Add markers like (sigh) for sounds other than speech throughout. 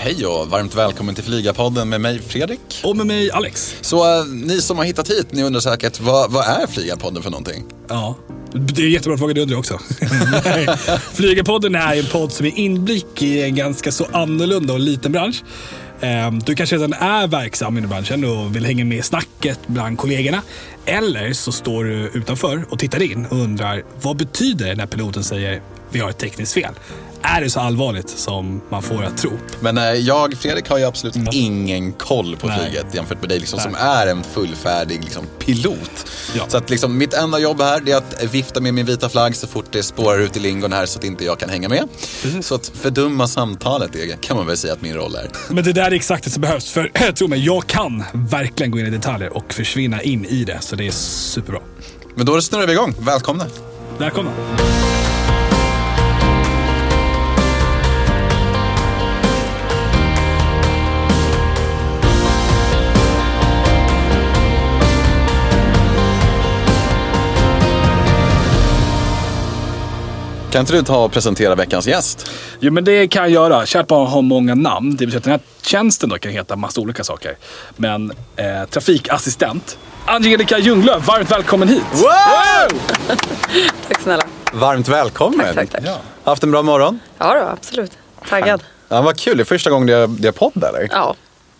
Hej och varmt välkommen till Flygarpodden med mig Fredrik. Och med mig Alex. Så äh, ni som har hittat hit, ni undrar säkert vad, vad är Flygarpodden för någonting? Ja, det är en jättebra fråga du undrar också. (laughs) Flygarpodden är en podd som är inblick i en ganska så annorlunda och liten bransch. Ehm, Du kanske redan är verksam inom branschen och vill hänga med i snacket bland kollegorna. Eller så står du utanför och tittar in och undrar vad betyder det när piloten säger vi har ett tekniskt fel? Är det så allvarligt som man får att tro? Men äh, jag, Fredrik, har ju absolut ingen koll på Nej. flyget jämfört med dig liksom, som är en fullfärdig liksom, pilot. Ja. Så att liksom, mitt enda jobb här är att vifta med min vita flagg så fort det spårar ut i lingon här så att inte jag kan hänga med. Så att fördumma samtalet det kan man väl säga att min roll är. (laughs) Men det där är exakt det som behövs. För (clears throat) tro mig, jag kan verkligen gå in i detaljer och försvinna in i det. Så det är superbra. Men då snurrar vi igång. Välkomna. Välkomna. Kan inte du ta och presentera veckans gäst? Jo, men det kan jag göra. Kärt barn har många namn. Det betyder att den här tjänsten då kan heta massa olika saker. Men eh, trafikassistent. Angelica Ljunglöf, varmt välkommen hit. Wow! (laughs) Tack snälla. Varmt välkommen. Tack, tack, tack. Ja. Haft en bra morgon? Ja då, absolut. Taggad. Ja, vad kul. Det är första gången det är podd eller? Ja,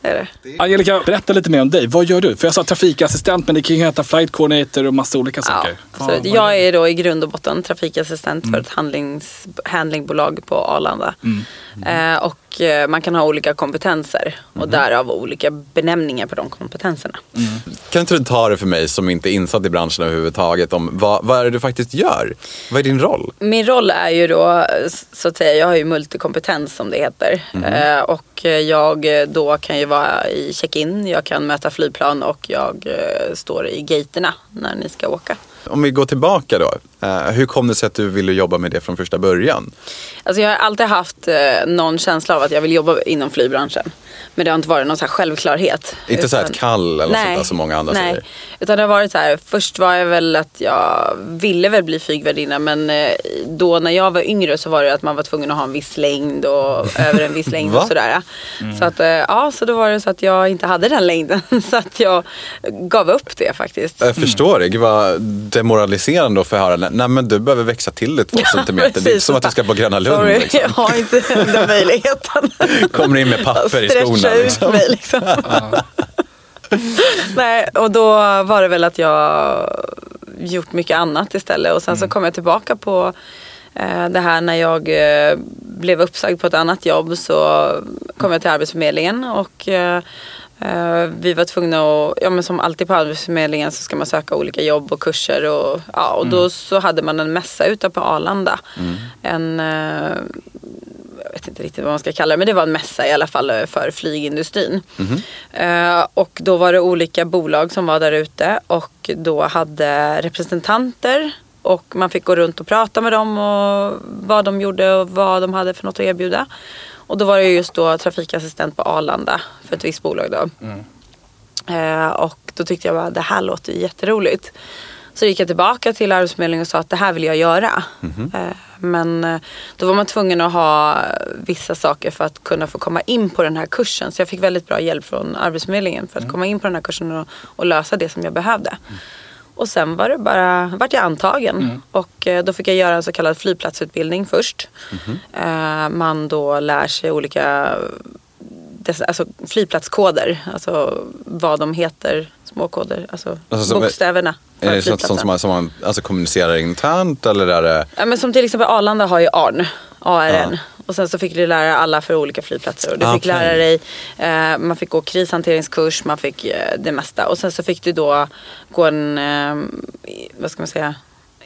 är det. Angelica, berätta lite mer om dig. Vad gör du? För jag sa trafikassistent, men det kan ju heta flight coordinator och massa olika Ja, saker. absolut. Jag är då i grund och botten trafikassistent för ett handlings, handlingbolag på Arlanda. Eh, och eh, man kan ha olika kompetenser och därav olika benämningar på de kompetenserna. Kan inte du ta det för mig som inte är insatt i branschen överhuvudtaget om vad, vad är det du faktiskt gör? Vad är din roll? Min roll är ju då, så att säga, jag har ju multikompetens som det heter. Eh, och jag eh, då kan ju vara i check-in, jag kan möta flygplan och jag står i gaterna när ni ska åka. Om vi går tillbaka då. Eh, hur kom det sig att du ville jobba med det från första början? Alltså jag har alltid haft eh, någon känsla av att jag vill jobba inom flygbranschen. Men det har inte varit någon så här självklarhet. Inte så här Utan- ett kall eller något sånt Nej, där som många andra nej. säger. Utan det har varit så här, först var jag väl att jag ville väl bli flygvärdinna men eh, då när jag var yngre så var det att man var tvungen att ha en viss längd och (laughs) över en viss längd och sådär. Så att ja, så då var det så att jag inte hade den längden (laughs) så att jag gav upp det faktiskt. Jag förstår det. Gud vad demoraliserande att få höra. Nej men du behöver växa till det två centimeter. Det är inte som att du ska på Gröna Lund. Sorry, Liksom. jag har inte den möjligheten. (laughs) Kommer in med papper i skorna. ut Liksom. mig liksom. Nej, och då var det väl att jag gjort mycket annat istället. Och sen så kom jag tillbaka på eh, det här när jag eh, blev uppsagd på ett annat jobb så kom jag till Arbetsförmedlingen och eh, vi var tvungna att, ja men som alltid på Arbetsförmedlingen så ska man söka olika jobb och kurser och, ja, och då så hade man en mässa ute på Arlanda. En eh, jag vet inte riktigt vad man ska kalla det, men det var en mässa i alla fall eh, för flygindustrin. Eh, och då var det olika bolag som var där ute och då hade representanter och man fick gå runt och prata med dem och vad de gjorde och vad de hade för något att erbjuda. Och då var det just då trafikassistent på Arlanda för ett visst bolag då. Eh, och då tyckte jag bara det här låter jätteroligt. Så gick jag tillbaka till Arbetsförmedlingen och sa att det här vill jag göra. Eh, men eh, då var man tvungen att ha vissa saker för att kunna få komma in på den här kursen. Så jag fick väldigt bra hjälp från Arbetsförmedlingen för att komma in på den här kursen och, och lösa det som jag behövde. Och sen var det bara, vart jag antagen. Och eh, då fick jag göra en så kallad flygplatsutbildning först. Eh, man då lär sig olika alltså flygplatskoder. Alltså vad de heter, småkoder. Alltså, Alltså, bokstäverna. Är det sånt som man, som man alltså, kommunicerar internt eller är det... Ja, men som till exempel Arlanda har ju ARN. ARN. Och sen så fick du lära alla för olika flygplatser. Och du Ah, fick lära dig, eh, man fick gå krishanteringskurs, man fick eh, det mesta. Och sen så fick du då gå en, eh, vad ska man säga,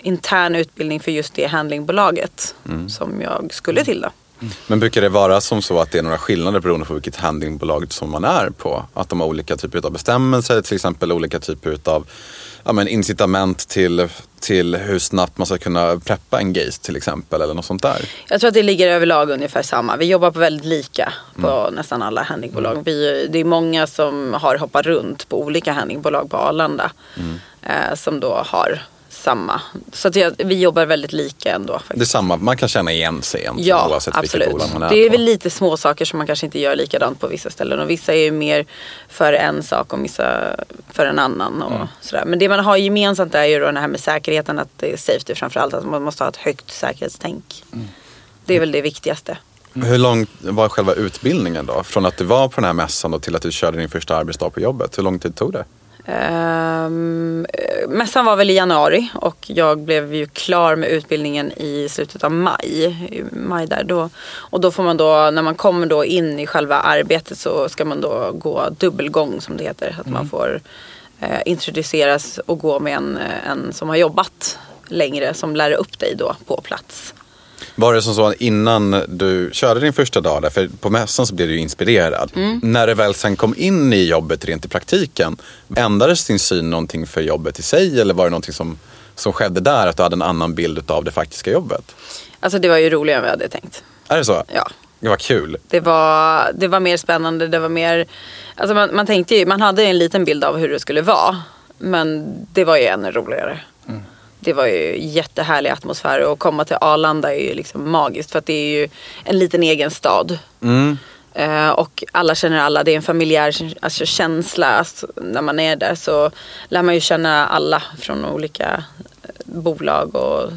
intern utbildning för just det handlingbolaget. Mm. Som jag skulle till då. Men brukar det vara som så att det är några skillnader beroende på vilket handlingbolag som man är på? Att de har olika typer av bestämmelser, till exempel olika typer av ja, men incitament till, till hur snabbt man ska kunna preppa en gate till exempel eller något sånt där? Jag tror att det ligger överlag ungefär samma. Vi jobbar på väldigt lika på nästan alla handlingbolag. Vi, det är många som har hoppat runt på olika handlingbolag på Arlanda. Eh, som då har samma. Så att jag, vi jobbar väldigt lika ändå. Faktiskt. Det är samma, man kan känna igen sig egentligen Ja, oavsett vilket absolut. bolag man är Det är på. väl lite små saker som man kanske inte gör likadant på vissa ställen. Och vissa är ju mer för en sak och vissa för en annan. Och sådär. Men det man har gemensamt är ju då det här med säkerheten, att det är safety framförallt. Att man måste ha ett högt säkerhetstänk. Det är väl det viktigaste. Hur lång var själva utbildningen då? Från att du var på den här mässan och till att du körde din första arbetsdag på jobbet. Hur lång tid tog det? Um, mässan var väl i januari och jag blev ju klar med utbildningen i slutet av maj. Maj där då. Och då får man då, när man kommer då in i själva arbetet så ska man då gå dubbelgång som det heter. Att man får eh, introduceras och gå med en, en som har jobbat längre som lär upp dig då på plats. Var det som så innan du körde din första dag där, för på mässan så blev du ju inspirerad. Mm. När du väl sen kom in i jobbet rent i praktiken, ändrades din syn någonting för jobbet i sig eller var det någonting som, som skedde där, att du hade en annan bild av det faktiska jobbet? Alltså det var ju roligare än vad jag hade tänkt. Är det så? Ja. Det var kul. Det var, det var mer spännande, det var mer... Alltså man, man tänkte ju, man hade en liten bild av hur det skulle vara. Men det var ju ännu roligare. Det var ju jättehärlig atmosfär och komma till Arlanda är ju liksom magiskt för att det är ju en liten egen stad. Mm. Eh, och alla känner alla, det är en familjär alltså, känsla. Alltså, när man är där så lär man ju känna alla från olika eh, bolag och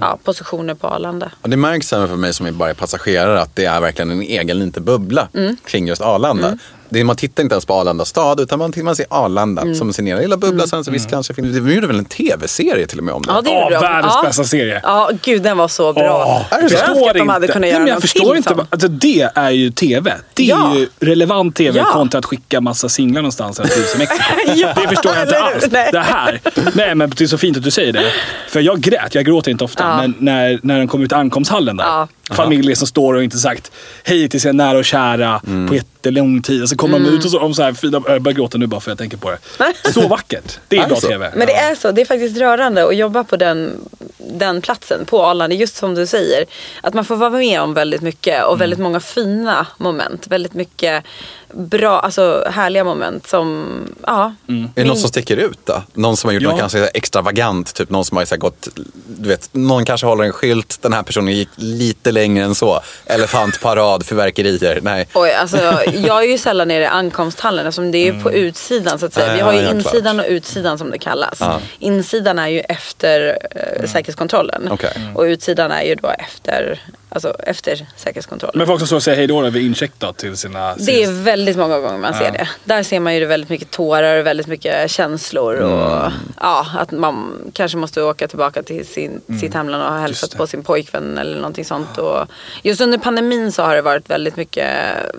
ja, positioner på Arlanda. Och det märks även för mig som är bara passagerare att det är verkligen en egen liten bubbla Mm. kring just Arlanda. Det, man tittar inte ens på Arlanda stad utan man, man ser Arlanda Mm. som sin egen lilla bubbla. Sen så visst kanske finns, vi gjorde väl en tv-serie till och med om det. Ja, det gjorde de. världens ja. bästa serie. Ja, gud den var så bra. Åh, jag önskar att de hade kunnat Nej, göra men jag förstår inte. vad- Alltså, det är ju tv. Det är Ja. ju relevant tv Ja. kontra att skicka massa singlar någonstans eller tusen Mexiko. (laughs) Ja, det förstår jag inte alls. Nej. Det här. Nej men det är så fint att du säger det. För jag grät, jag gråter inte ofta. Ja. Men när, när den kom ut i ankomsthallen där. Familjer som står och inte sagt hej till sina nära och kära Mm. på jättelång tid. Och så kommer Mm. de ut och så de så här fina, jag börjar gråta nu bara för jag tänker på det. (laughs) Så vackert. Det är bra så? tv. Men det är så, det är faktiskt rörande att jobba på den, den platsen på Arlanda. Just som du säger, att man får vara med om väldigt mycket och väldigt många fina moment. Väldigt mycket bra, alltså härliga moment som, ja. Är det någon som sticker ut då? Någon som har gjort Ja. något ganska extravagant? Typ någon som har så gått, du vet, någon kanske håller en skylt, den här personen gick lite längre än så. Elefantparad, fyrverkerier. Nej. Oj, alltså, jag är ju sällan nere i ankomsthallen eftersom det är ju på utsidan så att säga. Vi Mm. Har ju ja, insidan och utsidan som det kallas. Ja. Insidan är ju efter eh, säkerhetskontrollen. Okej. Och utsidan är ju då efter, alltså, efter säkerhetskontrollen. Men folk som står och säger hej då vid incheck då till sina... Det är väldigt många gånger man ser Ja. det. Där ser man ju väldigt mycket tårar och väldigt mycket känslor. Och, Mm. ja, att man kanske måste åka tillbaka till sin, sitt hemland och ha hälsat Mm. På sin pojkvän eller någonting sånt. Och just under pandemin så har det varit väldigt mycket,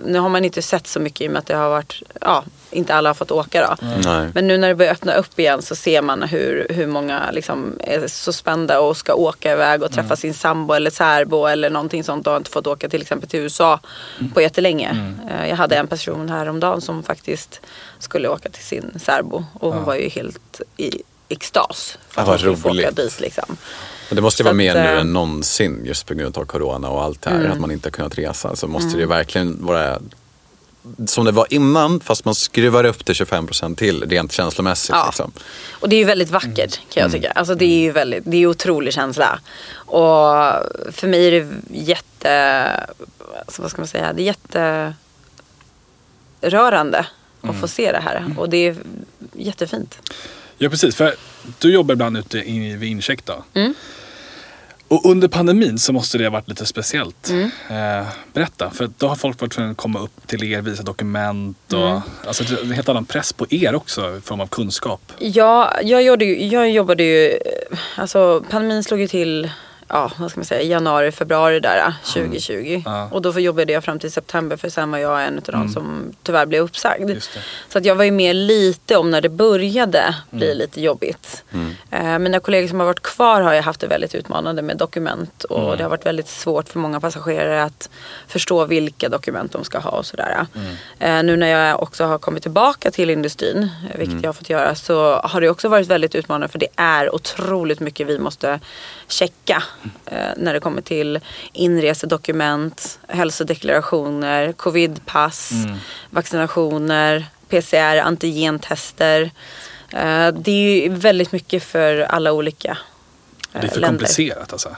nu har man inte sett så mycket i och med att det har varit, ja, inte alla har fått åka då. Nej. Men nu när det börjar öppna upp igen så ser man hur, hur många liksom är så spända och ska åka iväg och träffa Mm. sin sambo eller särbo eller någonting sånt och har inte fått åka till exempel till USA Mm. på jättelänge. Eh, Jag hade en person häromdagen som faktiskt skulle åka till sin särbo och hon var ju helt i extas. För Ja, att hon skulle åka dit liksom. Men det måste ju vara mer nu eh, än någonsin just på grund av corona och allt det här. Mm. Att man inte har kunnat resa. Så måste det ju verkligen vara som det var innan fast man skruvar upp det 25% till rent känslomässigt. Ja. Liksom. Och det är ju väldigt vackert kan jag tycka. Alltså det är ju väldigt, det är otrolig känsla. Och för mig är det jätte, alltså vad ska man säga, det är jätterörande att få se det här. Och det är jättefint. Ja, precis. För du jobbar ibland ute i, vid incheck då. Mm. Och under pandemin så måste det ha varit lite speciellt. Mm. Eh, berätta, för då har folk varit tvungna att komma upp till er, visa dokument och Mm. alltså, det är en helt annan press på er också i form av kunskap. Ja, jag, gjorde jag jobbade ju, alltså pandemin slog ju till, ja vad ska man säga, januari, februari där 2020. Ja. Och då jobbade jag fram till september för sen var jag en av de som tyvärr blev uppsagd. Så att jag var ju med lite om när det började bli lite jobbigt. Eh, mina kollegor som har varit kvar har ju haft det väldigt utmanande med dokument och det har varit väldigt svårt för många passagerare att förstå vilka dokument de ska ha och sådär. Eh, nu när jag också har kommit tillbaka till industrin, vilket jag har fått göra, så har det också varit väldigt utmanande för det är otroligt mycket vi måste checka när det kommer till inresedokument, hälsodeklarationer, covidpass, vaccinationer, PCR, antigentester. Eh, det är ju väldigt mycket för alla olika Det är för länder. komplicerat alltså.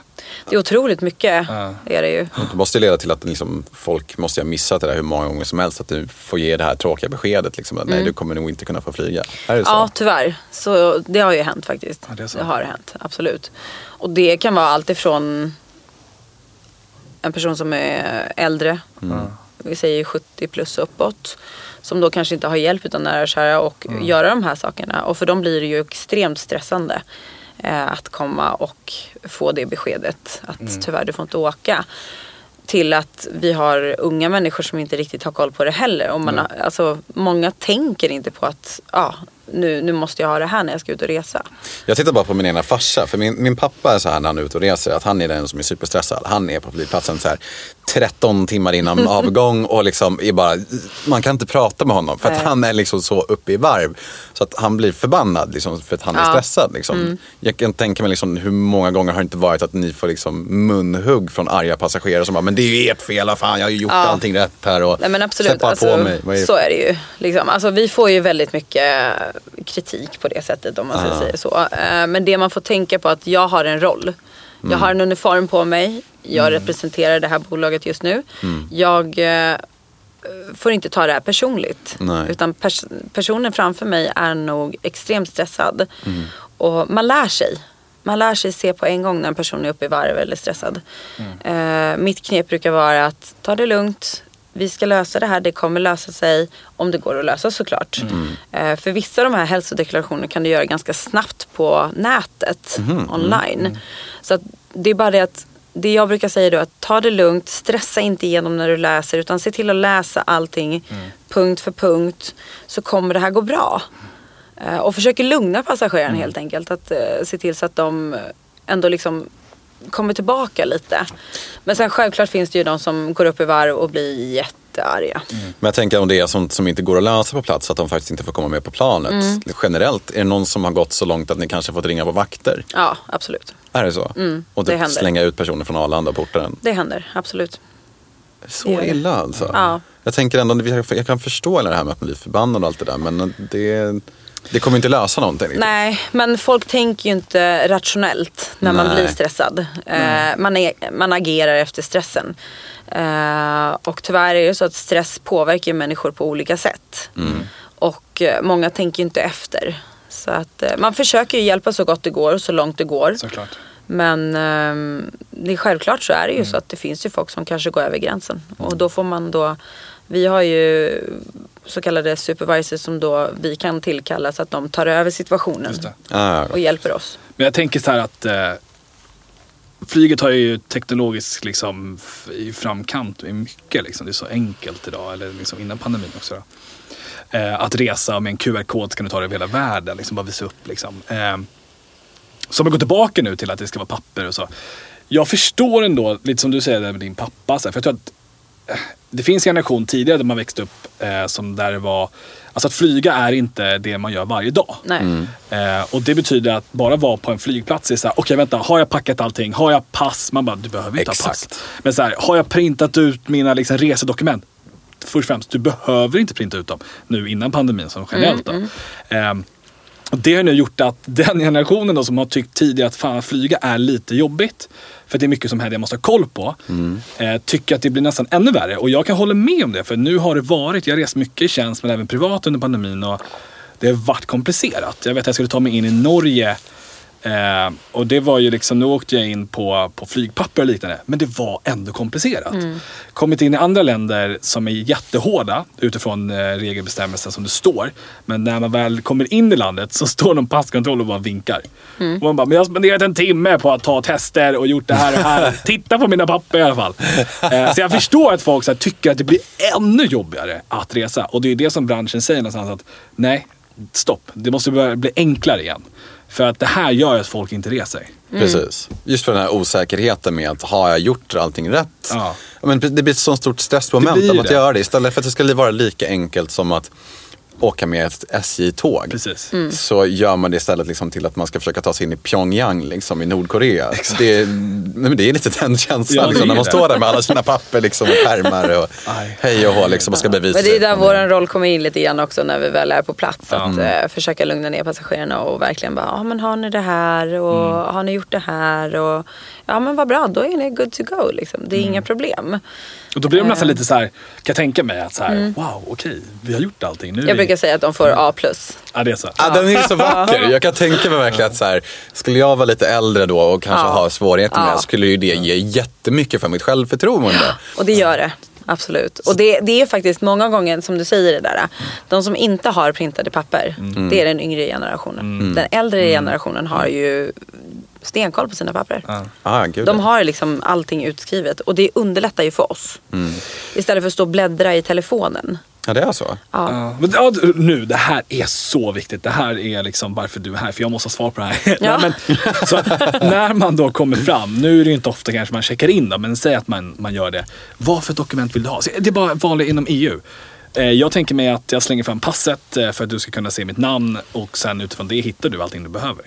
Det är otroligt mycket, Ja. är det ju. Det måste ju leda till att liksom, folk måste ha missat det där hur många gånger som helst. Att du får ge det här tråkiga beskedet. Liksom, att, Nej, du kommer nog inte kunna få flyga. Är det så? Ja, tyvärr. Så det har ju hänt faktiskt. Ja, det är så. det har hänt, absolut. Och det kan vara allt ifrån en person som är äldre, vi säger 70 plus uppåt, som då kanske inte har hjälp utan nära och kära och göra de här sakerna. Och för dem blir det ju extremt stressande eh, att komma och få det beskedet att tyvärr du får inte åka. Till att vi har unga människor som inte riktigt har koll på det heller. Och man har, alltså, många tänker inte på att ja, nu, nu måste jag ha det här när jag ska ut och resa. Jag tittar bara på min egna farsa. För min, min pappa är så här när han är ute och reser. Att han är den som är superstressad. Han är på flygplatsen så här 13 timmar innan (laughs) avgång. Och liksom är bara, man kan inte prata med honom. För att Nej. han är liksom så uppe i varv. Så att han blir förbannad liksom, för att han är Ja. stressad. Liksom. Jag kan tänka mig liksom, hur många gånger har det inte varit att ni får liksom munhugg från arga passagerare som bara, men det är ju ert fel, fan jag har ju gjort Ja. allting rätt här. Och Nej men absolut. Alltså, på mig. Är- Så är det ju. Liksom. Alltså, vi får ju väldigt mycket kritik på det sättet om man ska Ja. säga så. Eh, Men det man får tänka på är att jag har en roll. Jag har en uniform på mig. Jag representerar det här bolaget just nu. Jag eh, får inte ta det här personligt. Nej. Utan pers- personen framför mig är nog extremt stressad. Och man lär sig. Man lär sig se på en gång när en person är uppe i varv eller stressad. Eh, mitt knep brukar vara att ta det lugnt. Vi ska lösa det här, det kommer lösa sig om det går att lösa såklart. Eh, för vissa av de här hälsodeklarationerna kan du göra ganska snabbt på nätet, online. Så att det är bara det att det jag brukar säga då är att ta det lugnt, stressa inte igenom när du läser utan se till att läsa allting punkt för punkt så kommer det här gå bra. Eh, och försöker lugna passageraren helt enkelt. Att eh, se till så att de ändå liksom kommer tillbaka lite. Men sen självklart finns det ju de som går upp i varv och blir jättearga. Men jag tänker om det är sånt som inte går att lösa på plats, att de faktiskt inte får komma med på planet. Mm. Generellt, är det någon som har gått så långt att ni kanske fått ringa på vakter? Ja, absolut. Är det så? och Mm, det typ slänga ut personer från Arlanda och porten? Det händer, absolut. Så illa alltså? Ja. Jag tänker ändå, jag kan förstå det här med att man blir förbannad och allt det där, men det, det kommer inte lösa någonting. Nej, men folk tänker ju inte rationellt när man Nej. blir stressad. Eh, man, är, man agerar efter stressen. Eh, och tyvärr är det så att stress påverkar människor på olika sätt. Och eh, många tänker ju inte efter. Så att man försöker ju hjälpa så gott det går, så långt det går. Såklart. Men ehm, det är självklart så är det ju så att det finns ju folk som kanske går över gränsen. Och då får man då, vi har ju så kallade supervisors som då vi kan tillkalla så att de tar över situationen Just det. Ah, och hjälper oss. Men jag tänker så här att eh, flyget har ju teknologiskt liksom i framkant i mycket. Liksom. Det är så enkelt idag, eller liksom innan pandemin också. Då. Eh, att resa med en QR-kod kan du ta dig över hela världen, liksom bara visa upp. Liksom. Eh, så om jag går tillbaka nu till att det ska vara papper och så. Jag förstår ändå, lite som du säger med din pappa, så här, för jag tror att det finns en generation tidigare där man växte upp eh, som där det var, alltså att flyga är inte det man gör varje dag. Nej. Eh, och det betyder att bara vara på en flygplats är så här, okej vänta, har jag packat allting? Har jag pass? Man bara, du behöver inte ha pass. Exakt. Men så här, har jag printat ut mina liksom, resedokument? Först och främst, du behöver inte printa ut dem nu innan pandemin som generellt. Då. Ehm, och det har nu gjort att (laughs) den generationen då som har tyckt tidigare att fan, flyga är lite jobbigt. För det är mycket som händer jag måste ha koll på. Eh, tycker att det blir nästan ännu värre. Och jag kan hålla med om det. För nu har det varit, jag har rest mycket i tjänst men även privat under pandemin. Och det har varit komplicerat. Jag vet att jag skulle ta mig in i Norge. Eh, och det var ju liksom, nu åkte jag in på, på flygpapper och liknande. Men det var ändå komplicerat. Kommit in i andra länder som är jättehårda utifrån eh, regelbestämmelser som det står. Men när man väl kommer in i landet så (laughs) står någon passkontroll och bara vinkar. Och man bara, men jag har spenderat en timme på att ta tester och gjort det här och här. (laughs) Titta på mina papper i alla fall. Eh, så jag förstår att folk här, tycker att det blir ännu jobbigare att resa. Och det är det som branschen säger någonstans att nej, stopp. Det måste börja bli enklare igen. För att det här gör att folk inte reser. Precis. Just för den här osäkerheten med att har jag gjort allting rätt? Ja. men det blir ett sånt stort stressmoment av att göra det. Istället för att det ska vara lika enkelt som att åka med ett SJ-tåg. Mm. Så gör man det istället liksom till att man ska försöka ta sig in i Pyongyang liksom, i Nordkorea. Det, är- nej, men det är lite den känslan Ja, liksom, är när man står där med alla sina papper liksom, och pärmar och Aj. hej och hå liksom, och ska bevisa Men det är där vår roll kommer in lite grann också när vi väl är på plats. Ja. Att eh, försöka lugna ner passagerarna och verkligen bara, ja men har ni det här och Mm. har ni gjort det här och ja men vad bra, då är ni good to go liksom. Det är Mm. inga problem. Och då blir de nästan lite så här, kan jag tänka mig att så här, wow, okej, vi har gjort allting. Nu Mm. Jag vi... brukar säga att de får A+. Ja, det är så. Ja, den är så (laughs) vacker. Jag kan tänka mig verkligen att så här, skulle jag vara lite äldre då och kanske Ja. ha svårigheter med Ja. det skulle ju det ge jättemycket för mitt självförtroende. Och det gör det. Absolut. Och det, det är faktiskt många gånger som du säger det där. De som inte har printade papper, Mm. det är den yngre generationen. Den äldre generationen har ju stenkoll på sina papper. Ja. Ah, gud. De har liksom allting utskrivet och det underlättar ju för oss. Mm. Istället för att stå och bläddra i telefonen. Ja, det är så. Ja. Ja, nu, det här är så viktigt. Det här är liksom varför du är här, för jag måste ha svar på det här. (laughs) Ja. Nej, men, så, när man då kommer fram, nu är det ju inte ofta kanske man checkar in då, men säg att man, man gör det. Vad för dokument vill du ha? Så Det är bara vanligt inom EU. Eh, Jag tänker mig att jag slänger fram passet eh, för att du ska kunna se mitt namn och sen utifrån det hittar du allting du behöver.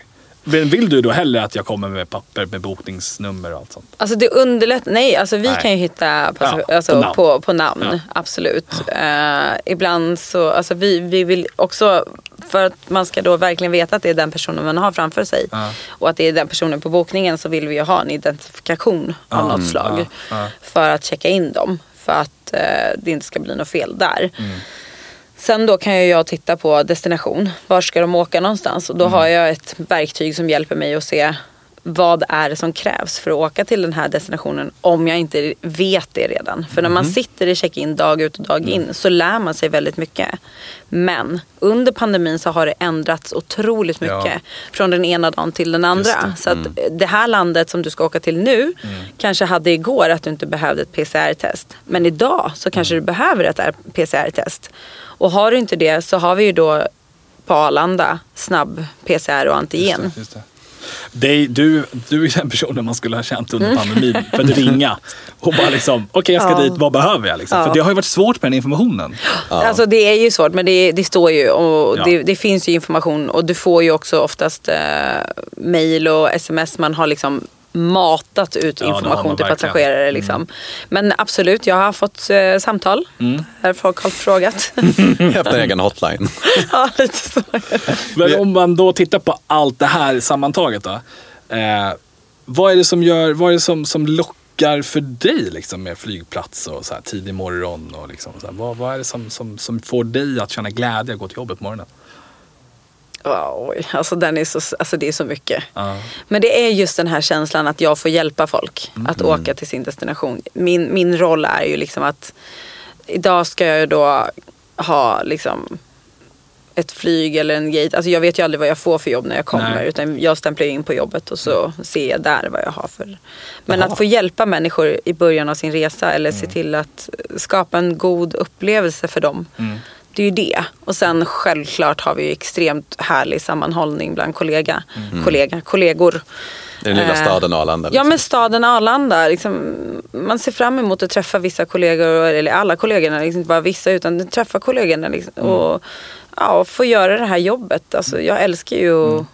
Vill vill du då hellre att jag kommer med papper med bokningsnummer och allt sånt? Alltså det underlättar, nej alltså vi Nej. kan ju hitta på, Ja, alltså, på namn. på, på namn. Ja. Absolut. Eh, ibland så, alltså vi, vi vill också, för att man ska då verkligen veta att det är den personen man har framför sig. Ja. Och att det är den personen på bokningen så vill vi ju ha en identifikation av Ja, något mm, slag. ja. För att checka in dem. För att eh, det inte ska bli något fel där. Mm. Sen då kan ju jag titta på destination. Var ska de åka någonstans? Och då har jag ett verktyg som hjälper mig att se vad är det som krävs för att åka till den här destinationen om jag inte vet det redan. För när man sitter i check-in dag ut och dag in så lär man sig väldigt mycket. Men under pandemin så har det ändrats otroligt mycket Ja. från den ena dagen till den andra. Det. Så att det här landet som du ska åka till nu kanske hade igår att du inte behövde ett PCR-test. Men idag så kanske du behöver ett PCR-test. Och har du inte det så har vi ju då på Arlanda snabb PCR och antigen. Just det, just det. Det, du, du är den personen man skulle ha känt under pandemin för att ringa och bara liksom, okej jag ska Mm. Ja. dit, vad behöver jag? Liksom? Ja. För det har ju varit svårt med den informationen. Alltså det är ju svårt men det, det står ju och Ja. det, det finns ju information och du får ju också oftast eh, mail och sms. Man har liksom matat ut Ja, information man till passagerare. Liksom. Men absolut, jag har fått eh, samtal Mm. där folk har frågat. (laughs) En egen hotline. (laughs) ja, lite så. Men om man då tittar på allt det här sammantaget då. Eh, vad är det som gör, vad är det som, som lockar för dig liksom med flygplats och så här, tidig morgon? Och liksom, så här, vad, vad är det som, som, som får dig att känna glädje att gå till jobbet på morgonen? Oj, alltså, den är så, alltså det är så mycket. Ja. Men det är just den här känslan att jag får hjälpa folk att åka till sin destination. Min, min roll är ju liksom att idag ska jag ju då ha liksom ett flyg eller en gate. Alltså jag vet ju aldrig vad jag får för jobb när jag kommer. Nej. Utan jag stämplar in på jobbet och så ser jag där vad jag har för. Men Jaha. att få hjälpa människor i början av sin resa eller se till att skapa en god upplevelse för dem. Mm. Det är ju det. Och sen självklart har vi ju extremt härlig sammanhållning bland kollega, kollega, kollegor. I den lilla Eh, staden Arlanda. Ja liksom. men staden Arlanda. Liksom, man ser fram emot att träffa vissa kollegor, eller alla kollegorna, liksom, inte bara vissa utan träffa kollegorna. Liksom, och ja, och få göra det här jobbet. Alltså, jag älskar ju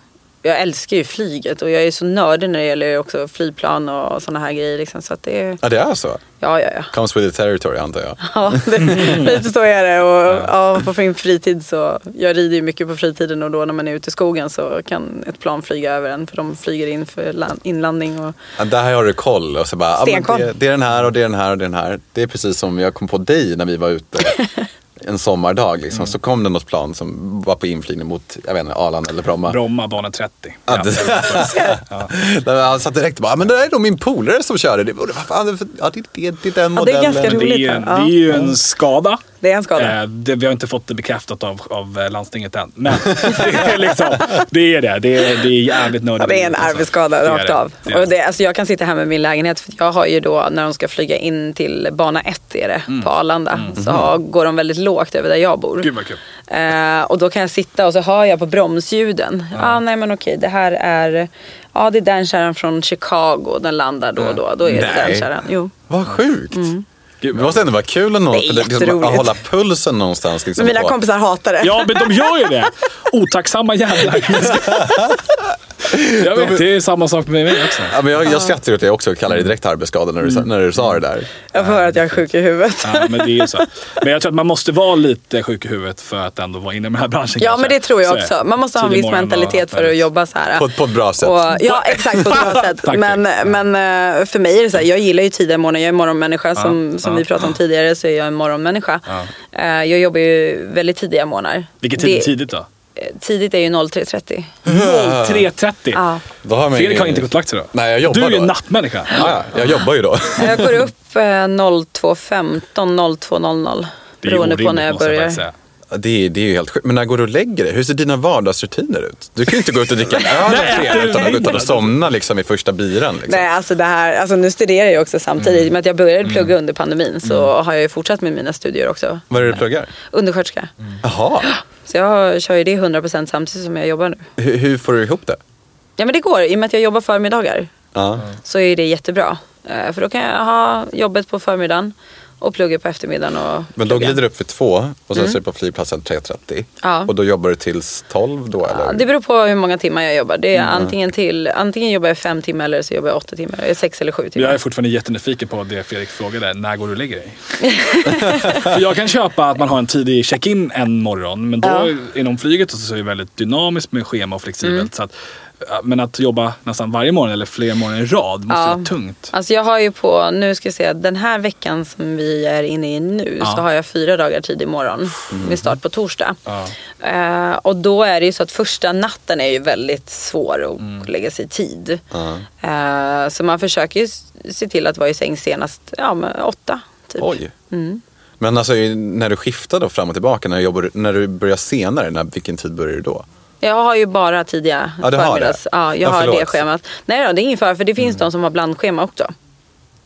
jag älskar ju flyget och jag är så nördig när det gäller också flygplan och sådana här grejer. Liksom, så att det är, Ja, det är så. ja, ja, ja. Comes with the territory antar jag. Ja, det, lite så är det. Och, ja, på min fritid så, jag rider ju mycket på fritiden och då när man är ute i skogen så kan ett plan flyga över en för de flyger in för land, inlandning. Och, Ja, där har du koll. Och så bara, ja, men Stenkoll. det, det är den här och det är den här och det är den här. Det är precis som jag kom på dig när vi var ute (laughs) en sommardag. Liksom. Så kom det något plan som var på inflygning mot jag vet inte, Arlanda eller Bromma. Bromma, bana 30. Ja, Ja. det, Där (laughs) Han satt direkt och bara, men det där är nog min polare som körde. Det, det- ja, det, det, det är den Ja, det är ganska Men det, är ju, roligt, ja. det är ju en skada. Det är en skada. Eh, det, vi har inte fått det bekräftat av, av eh, landstinget än. Men (laughs) det är, liksom, det, är det. Det är, det är jävligt nördigt. Ja, det är en Alltså. arbetsskada Det rakt det. av. Det Och det. det, alltså jag kan sitta här med min lägenhet för jag har ju då när de ska flyga in till bana 1 är det Mm. på Arlanda. Så har, går de väldigt lågt över där jag bor. Gud vad kul. Eh, och då kan jag sitta och så hör jag på bromsljuden. Ja, ah, nej men okej, det här är, ja det är den kärran från Chicago. Den landar då och då. Då är det Nej. den kärran. Jo. Vad sjukt. Gud, Det måste ändå vara kul ändå, Det är för liksom, att hålla pulsen någonstans. Liksom, Men mina på. kompisar hatar det. Ja, men de gör ju det. Otacksamma jävlar. (laughs) (laughs) Jag vet, det är samma sak med mig också. Ja, men jag, jag skrattar åt det också och kallar det direkt arbetsskada när du, sa- när du sa det där. Jag får höra att jag är sjuk i huvudet. Ja, men det är så. Men jag tror att man måste vara lite sjuk i huvudet för att ändå vara inne i den här branschen. Ja kanske. men det tror jag också. Man måste ha en viss mentalitet för att jobba så här. På, på ett bra sätt. Och, ja exakt, på ett bra (laughs) sätt. Tack. men, men eh, för mig är det så här, jag gillar ju tidiga morgnar. Jag är morgonmänniska. Som, som ja. vi pratade om tidigare så är jag en morgonmänniska. Eh, Jag jobbar ju väldigt tidiga morgnar. Vilket tid är tidigt då? Eh, Tidigt är ju 03.30. 03.30. Ja. Då Fredrik har inte gått lagt sig då? Nej, jag jobbar Du är ju en då. nattmänniska. Ja, ja, jag jobbar ju då. Jag går upp eh, 02.15, 02.00. Det är Beroende på när jag måste börjar. Det är, det är ju helt sjukt. Men när går du och lägger dig? Hur ser dina vardagsrutiner ut? Du kan ju inte gå ut och dricka en öl du utan att gå ut och somna liksom, i första biran. Liksom. Nej, alltså det här, alltså nu studerar jag också samtidigt. Mm. Och med att jag började plugga under pandemin så har jag ju fortsatt med mina studier också. Vad är det du pluggar? Undersköterska. Jaha. Så jag kör ju det 100% samtidigt som jag jobbar nu. Hur, hur får du ihop det? Ja men det går, i och med att jag jobbar förmiddagar Ja. så är det jättebra. Eh, För då kan jag ha jobbet på förmiddagen och plugga på eftermiddagen och Men då plugga. glider du upp vid två och sen så är du på flygplatsen 3.30. Ja. Och då jobbar du tills 12 då eller? Ja, det beror på hur många timmar jag jobbar. Det är Mm. antingen, till, antingen jobbar jag fem timmar eller så jobbar jag åtta timmar. Eller sex eller sju timmar. Jag är fortfarande jättenyfiken på det Fredrik frågade. När går du och lägger dig? (laughs) För jag kan köpa att man har en tidig check-in en morgon. Men då Ja. inom flyget så är det väldigt dynamiskt med schema och flexibelt. Mm. Så att, men att jobba nästan varje morgon eller flera morgon i rad måste Ja. vara tungt. Alltså jag har ju på, nu ska jag säga, den här veckan som vi är inne i nu Ja. så har jag fyra dagar tidig morgon med start på torsdag. Ja. Eh, och då är det ju så att första natten är ju väldigt svår att Mm. lägga sig i tid. Ja. Eh, så man försöker ju se till att vara i säng senast ja, med åtta. Typ. Oj. Mm. Men alltså när du skiftar då fram och tillbaka, när, jobbar, du- när du börjar senare, när, vilken tid börjar du då? Jag har ju bara tidiga Ja, du har förmiddags. det? Ja, jag Ja, har det schemat. Nej då, det är ingen fara för det finns de som har blandschema också.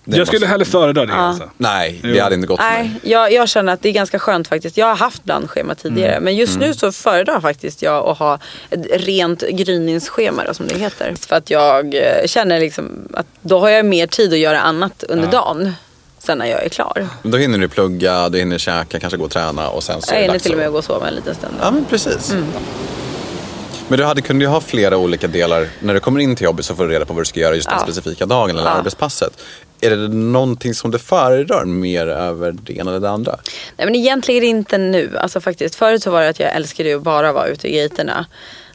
Det Jag skulle måste- hellre föredra det Ja. alltså. Nej, det Jo. hade inte gått för Nej, mig. jag, jag känner att det är ganska skönt faktiskt. Jag har haft blandschema tidigare. Mm. Men just nu så föredrar faktiskt jag att ha ett rent gryningsschema då, som det heter. För att jag eh, känner liksom att då har jag mer tid att göra annat under dagen. Sen när jag är klar. Då hinner du plugga, du hinner käka, kanske gå och träna och sen så Jag hinner till och med att- gå och sova en liten stund. Ja, men precis. Mm. Men du hade, kunde ju ha flera olika delar. När du kommer in till jobbet så får du reda på vad du ska göra just den Ja. specifika dagen eller Ja. arbetspasset. Är det någonting som du föredrar mer över det ena eller det andra? Nej men egentligen inte nu. Alltså faktiskt. Förut så var det att jag älskade att bara vara ute i gatorna.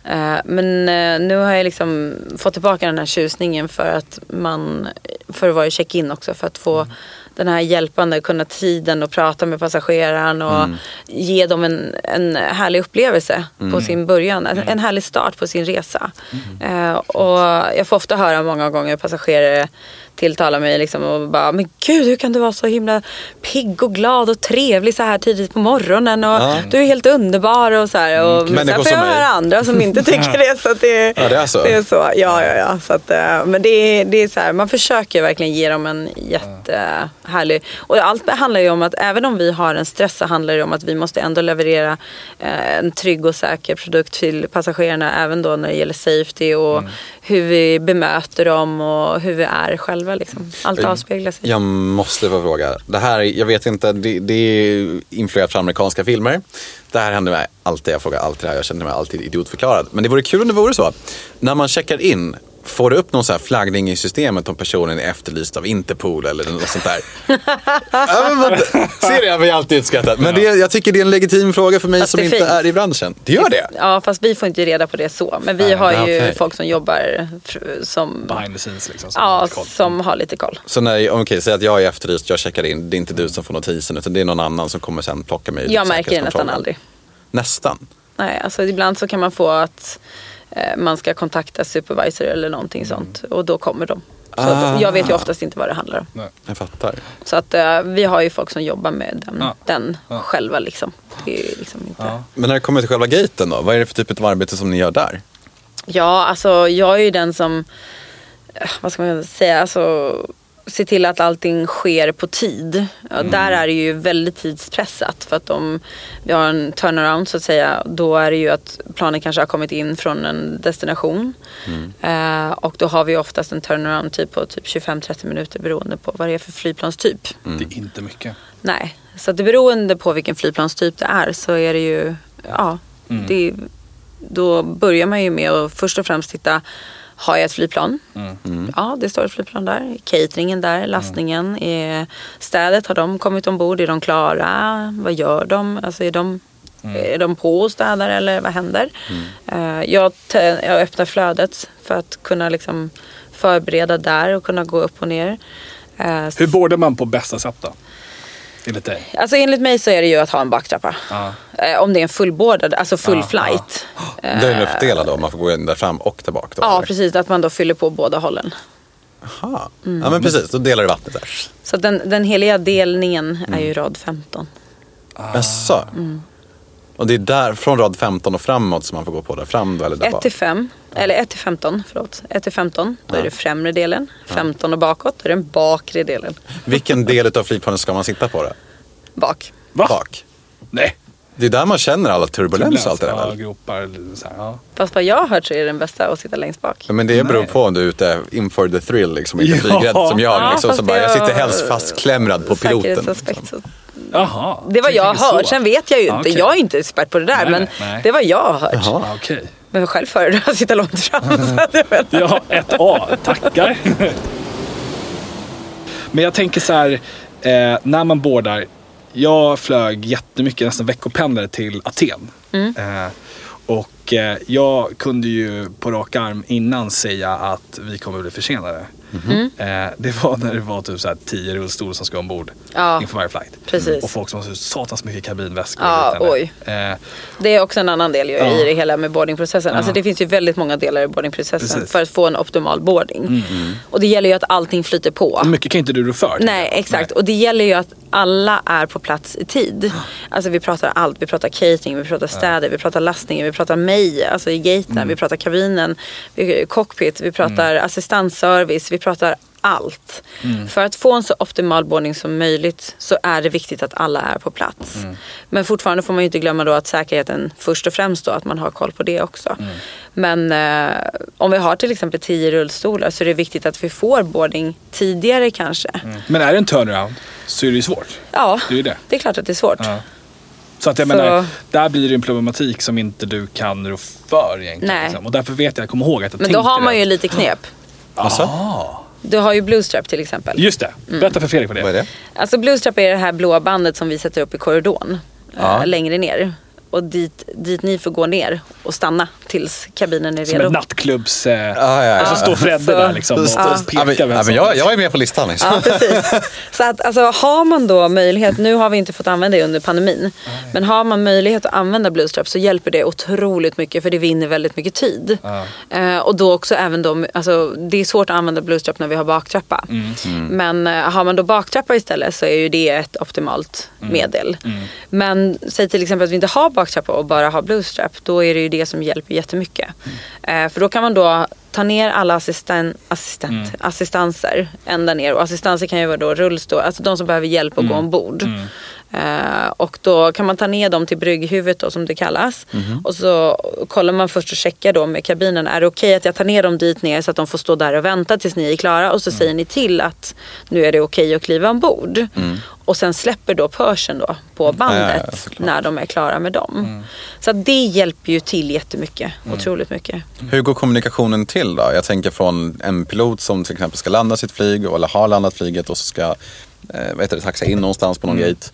Eh, Men eh, nu har jag liksom fått tillbaka den här tjusningen för att man, för att vara i check-in också. För att få den här hjälpande, kunna tiden och prata med passageraren och ge dem en, en härlig upplevelse på sin början. En, en härlig start på sin resa. Eh, och jag får ofta höra många gånger passagerare tilltala mig liksom och bara Men gud hur kan du vara så himla pigg och glad och trevlig så här tidigt på morgonen och Ja. du är helt underbar och så här. Och, men Människor sen får jag höra andra som inte (laughs) tycker det. Så det, Ja, det är så. Det är så. Ja, ja, ja. Så att, eh, men det det är så här, man försöker verkligen ge dem en jättehärlig... Och allt handlar ju om att även om vi har en stress så handlar det om att vi måste ändå leverera eh, en trygg och säker produkt till passagerarna. Även då när det gäller safety och Mm. hur vi bemöter dem och hur vi är själva. Liksom. Allt avspeglar sig. Jag måste få fråga. Det här, jag vet inte, det, det är influerat från amerikanska filmer. Det här händer mig alltid, jag frågar alltid det här, jag känner mig alltid idiotförklarad. Men det vore kul om det vore så. När man checkar in, får du upp någon så här flaggning i systemet om personen är efterlyst av Interpol eller något sånt där? (laughs) ja, men, ser det, jag blir alltid utskattat. Men det, jag tycker det är en legitim fråga för mig Fast som inte finns. är i branschen. Det gör det? Ja, fast vi får inte reda på det så. Men vi har ju okej. folk som jobbar som, Behind the scenes liksom. som ja, har som har lite koll. Så när, okej, säg att jag är efterlyst, jag checkar in, det är inte du som får notisen utan det är någon annan som kommer sen plocka mig Jag märker det nästan aldrig. Nästan? Nej, alltså ibland så kan man få att man ska kontakta supervisor eller någonting Mm. sånt. Och då kommer de. Så Ah. jag vet ju oftast inte vad det handlar om. Nej. Jag fattar. Så att eh, vi har ju folk som jobbar med den, Ja. den Ja. själva liksom. Det är ju liksom inte... Ja. Men när det kommer till själva gaten då, vad är det för typ av arbete som ni gör där? Ja, alltså jag är ju den som, eh, vad ska man säga, alltså se till att allting sker på tid. Ja, Där är det ju väldigt tidspressat. För att om vi har en turnaround så att säga, då är det ju att planen kanske har kommit in från en destination. Eh, och då har vi oftast en turnaround tid på typ 25-30 minuter beroende på vad det är för flygplanstyp. Det är inte mycket. Nej, så att det beroende på vilken flygplanstyp det är så är det ju, ja, det, då börjar man ju med att först och främst titta, har jag ett flygplan? Ja, det står ett flygplan där. Cateringen där, lastningen. Är städet, har de kommit ombord? Är de klara? Vad gör de? Alltså är de, är de på och städar eller vad händer? Eh, jag, jag öppnar flödet för att kunna liksom förbereda där och kunna gå upp och ner. Eh, Hur bordar man på bästa sätt då? Enligt dig? Alltså enligt mig så är det ju att ha en baktrappa. Ja. Eh, Om det är en fullbordad, alltså full Ja, flight. (gasps) Det är en uppdelad då, man får gå in där fram och där bak då? Ja, eller? precis. Att man då fyller på båda hållen. Aha. Ja men precis, då delar du vattnet där. Så den, den heliga delningen är ju rad 15. Jaså? Och det är där, från rad 15 och framåt som man får gå på där fram då? Eller där 1 bak? till 5, eller 1 till 15, förlåt. 1 till 15, då är det främre delen. 15 och bakåt, då är det den bakre delen. Vilken del av flygplanet ska man sitta på då? Bak. Va? Bak. Nej. Det är där man känner alla turbulens och allt det där Ja, gropar. Så här, ja. Fast vad jag har hört så är det den bästa att sitta längst bak. Men det beror på om du är ute in for the thrill liksom, inte (laughs) Ja. flygrädd som jag. Ja, liksom, bara, jag sitter helst fastklämrad på piloten. Liksom. Så. Jaha. Det var jag hört. Sen vet jag ju inte. Okej. Jag är inte expert på det där. Nej, men nej, det var jag har hört. Jaha. Okej. Men själv föredrar att (laughs) sitta långt fram. jag menar- Ja, ett A. Tackar. (laughs) Men jag tänker så här, eh, när man bordar. Jag flög jättemycket, nästan veckopendlare till Aten. Eh, och eh, jag kunde ju på rak arm innan säga att vi kommer bli försenade. Eh, det var när det var typ så här tio rullstolar som ska ombord Ja. inför varje flight. Precis. Och folk som har så satans mycket kabinväskor. Ja, oj. Eh, Det är också en annan del ju Ja. i det hela med boardingprocessen. Alltså det finns ju väldigt många delar i boardingprocessen Precis. Mm, för att få en optimal boarding. Och det gäller ju att allting flyter på. mycket kan inte du rå för. Nej, exakt. Och det gäller ju att alla är på plats i tid. Alltså vi pratar allt. Vi pratar catering, vi pratar städer, vi pratar lastningen, vi pratar mig, alltså i gaten, Mm. vi pratar kabinen, vi, cockpit, vi pratar assistansservice, vi pratar allt. Mm. För att få en så optimal boarding som möjligt så är det viktigt att alla är på plats. Mm. Men fortfarande får man ju inte glömma då att säkerheten först och främst då att man har koll på det också. Mm. Men eh, om vi har till exempel tio rullstolar så är det viktigt att vi får boarding tidigare kanske. Men är det en turnaround så är det ju svårt. Ja, Det är det. det är klart att det är svårt. Ja. Så att jag Så- menar, där blir det en problematik som inte du kan rå för egentligen. Nej. Liksom. Och därför vet jag, jag kommer ihåg att jag Men då tänkte har man det. ju lite knep. Alltså? Ah, Du har ju Bluestrap till exempel. just det, berätta för Fredrik vad det Vad är det? Alltså Bluestrap är det här blåa bandet som vi sätter upp i korridoren. Ja. eh, längre ner. Och dit, dit ni får gå ner och stanna tills kabinen är Som redo. ett nattklubbs... Eh, Ja, ja, ja. Och så står Fredde Så- där liksom och, Ja. och Ja, men, pekar. vem ja, som- men jag, jag är med på listan. Liksom. Ja, precis. Så att alltså, har man då möjlighet, nu har vi inte fått använda det under pandemin, men har man möjlighet att använda Bluestrap så hjälper det otroligt mycket för det vinner väldigt mycket tid. Ja. Eh, och då också även då, alltså, det är svårt att använda Bluestrap när vi har baktrappa. Mm. Men eh, har man då baktrappa istället så är ju det ett optimalt Mm. medel. Men säg till exempel att vi inte har baktrappa och bara har Bluestrap, då är det ju det som hjälper jättemycket. Mm. Eh, för då kan man då ta ner alla assistent, assistent, Mm. assistanser ända ner. Och assistanser kan ju vara då rullstol, alltså de som behöver hjälp Mm. att gå ombord. Eh, och då kan man ta ner dem till brygghuvudet då, som det kallas. Mhm. Och så kollar man först och checkar då med kabinen. Är det okej att jag tar ner dem dit ner så att de får stå där och vänta tills ni är klara? Och så Mm. säger ni till att nu är det okej att kliva ombord. Och sen släpper då pörsen då på bandet Mm. Ja, ja, när de är klara med dem. Mm. Så det hjälper ju till jättemycket. Otroligt mycket. Hur går kommunikationen till då? Jag tänker från en pilot som till exempel ska landa sitt flyg eller har landat flyget och så ska eh, vad heter det, taxa in någonstans på någon Mm. gate.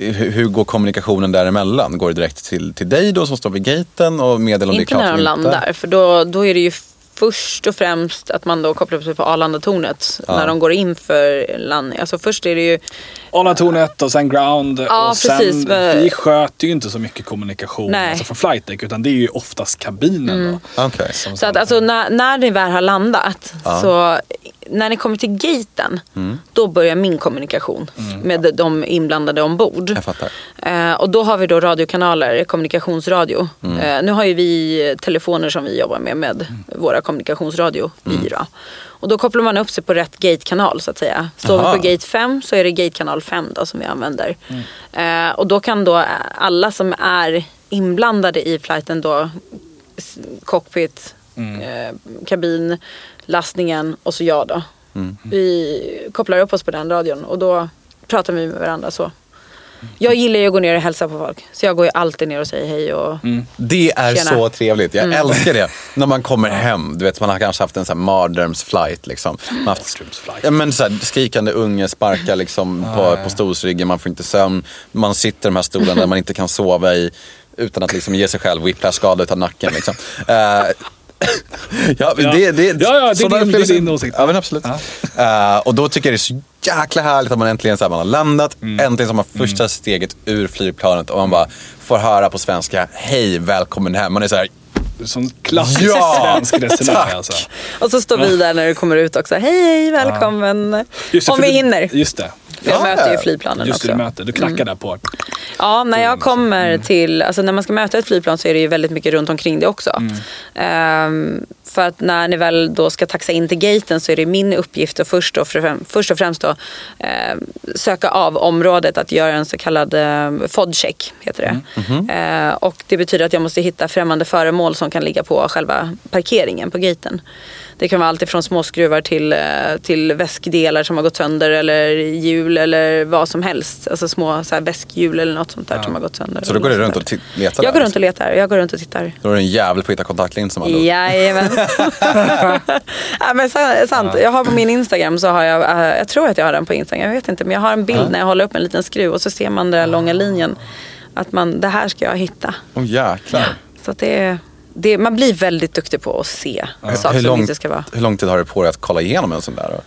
Hur, hur går kommunikationen däremellan? Går det direkt till, till dig då som står vid gaten och meddelar om det är Inte klart när de inte? landar. För då, då är det ju först och främst att man då kopplar upp sig på Arlandatornet. Ja. När de går in för landning. Alltså först är det ju Arlandatornet och sen ground. Ja, och sen, precis, men- Vi sköter ju inte så mycket kommunikation Nej. Mm. alltså från flight deck utan det är ju oftast kabinen. Då, Okej. som Så att alltså när, när ni väl har landat Ja. så när ni kommer till gaten, Mm. då börjar min kommunikation med de inblandade ombord. Jag fattar. Eh, och då har vi då radiokanaler, kommunikationsradio. Mm. Eh, nu har ju vi telefoner som vi jobbar med, med våra kommunikationsradio Mm. i då. Och då kopplar man upp sig på rätt gatekanal så att säga. Står Aha. vi på gate 5 så är det gatekanal 5 då som vi använder. Mm. Eh, och då kan då alla som är inblandade i flighten då cockpit, eh, kabin, lastningen och så jag då. Vi kopplar upp oss på den radion och då pratar vi med varandra så. Jag gillar ju att gå ner och hälsa på folk. Så jag går ju alltid ner och säger hej och Det är Tjena. så trevligt. Mm. Jag älskar det. (laughs) När man kommer hem. Du vet, man har kanske haft en sån här mardrömsflight. Liksom. Man har haft, ja, men så här, skrikande unge sparkar liksom, på, på stolsryggen. Man får inte sömn. Man sitter i de här stolarna där man inte kan sova i. Utan att liksom ge sig själv whiplash-skada utav nacken. Liksom. (laughs) Eh, (laughs) ja, men Ja. det, det, Ja, ja, det är din- det är din åsikt. Ja, men absolut. Eh, och då tycker jag det är så jäkla härligt att man äntligen så här, man har landat. Mm. Äntligen så har man första steget ur flygplanet och man bara får höra på svenska, hej, välkommen hem. Man är så här, Sån klassisk Ja, svensk resenär (laughs) alltså. Och så står vi där när du kommer ut också. Hej, hej, välkommen. Det, Om vi hinner. Just det. För jag Ja, möter ju flygplanen Just det, du också. möter. Du knackar där på. Ja, när jag kommer till, alltså när man ska möta ett flygplan så är det ju väldigt mycket runt omkring det också. Ehm, för att när ni väl då ska taxa in till gaten så är det min uppgift att först och, främ- först och främst då, ehm, söka av området, att göra en så kallad eh, FOD-check. Heter det. Eh, och det betyder att jag måste hitta främmande föremål som kan ligga på själva parkeringen på gaten. Det kan vara allt ifrån småskruvar till, eh, till väskdelar som har gått sönder eller hjul eller vad som helst. Alltså små så här, väskhjul eller något sånt där som har gått sönder. så då går du runt och letar. Jag där, går runt och liksom. letar. Jag går runt och tittar. Då är du en jävel på att hitta kontaktlinser ord. Jajamän. (laughs) (laughs) ja, men sa- sant. Jag har på min Instagram så har jag, eh, jag tror att jag har den på Instagram, jag vet inte. Men jag har en bild när jag håller upp en liten skruv och så ser man den där långa linjen. Att man, det här ska jag hitta. Åh jäklar. Så det, är- det, man blir väldigt duktig på att se saker Hur som lång, inte ska vara. hur lång tid har du på dig att kolla igenom en sån där? då?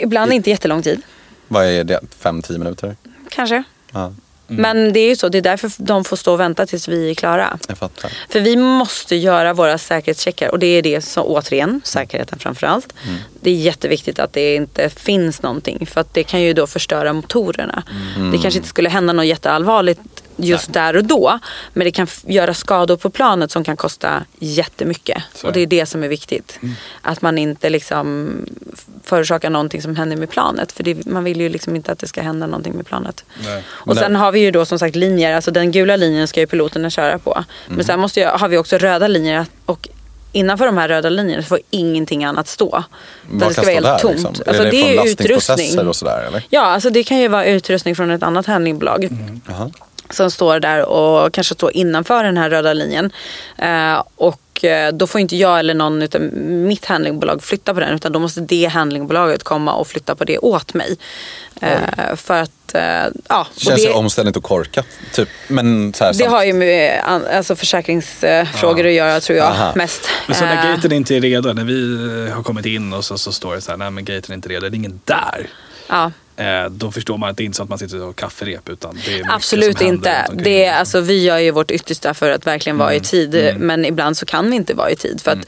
Ibland inte jättelång tid. Vad är det? Fem, tio minuter? Kanske. Ja, Men det är ju så, det är därför de får stå och vänta tills vi är klara. jag fattar. För vi måste göra våra säkerhetscheckar och det är det som återigen, säkerheten framförallt. Det är jätteviktigt att det inte finns någonting för att det kan ju då förstöra motorerna. Det kanske inte skulle hända något jätteallvarligt just där och då. Men det kan göra skador på planet som kan kosta jättemycket. Så Och det är det som är viktigt. Att man inte liksom förorsakar någonting som händer med planet. För det, man vill ju liksom inte att det ska hända någonting med planet. Nej. Och sen har vi ju då som sagt linjer, alltså den gula linjen ska ju piloterna köra på. Mm. Men sen måste jag, har vi också röda linjer och innanför de här röda linjerna får ingenting annat stå. Vad det ska kan vara stå helt där? tomt. Liksom? Alltså är det, det från är utrustning. och sådär eller? Ja, alltså det kan ju vara utrustning från ett annat handlingbolag. Jaha. Som står där och kanske står innanför den här röda linjen. Eh, och eh, då får inte jag eller någon av mitt handlingbolag flytta på den. Utan då måste det handlingbolaget komma och flytta på det åt mig. Eh, för att, eh, ja. och Känns det, ju omständigt och korkat. Typ. Men så här, det samt- har ju med alltså försäkringsfrågor att göra tror jag Aha. mest. Men så när Eh, gaten inte är redo, när vi har kommit in och så, så står det så här, nej men gaten är inte redo, det är ingen där. ja. Eh, då förstår man att det är inte så att man sitter och kafferep utan det är Absolut som inte. Det är, alltså, vi gör ju vårt yttersta för att verkligen vara i Mm. tid. Men ibland så kan vi inte vara i tid. För att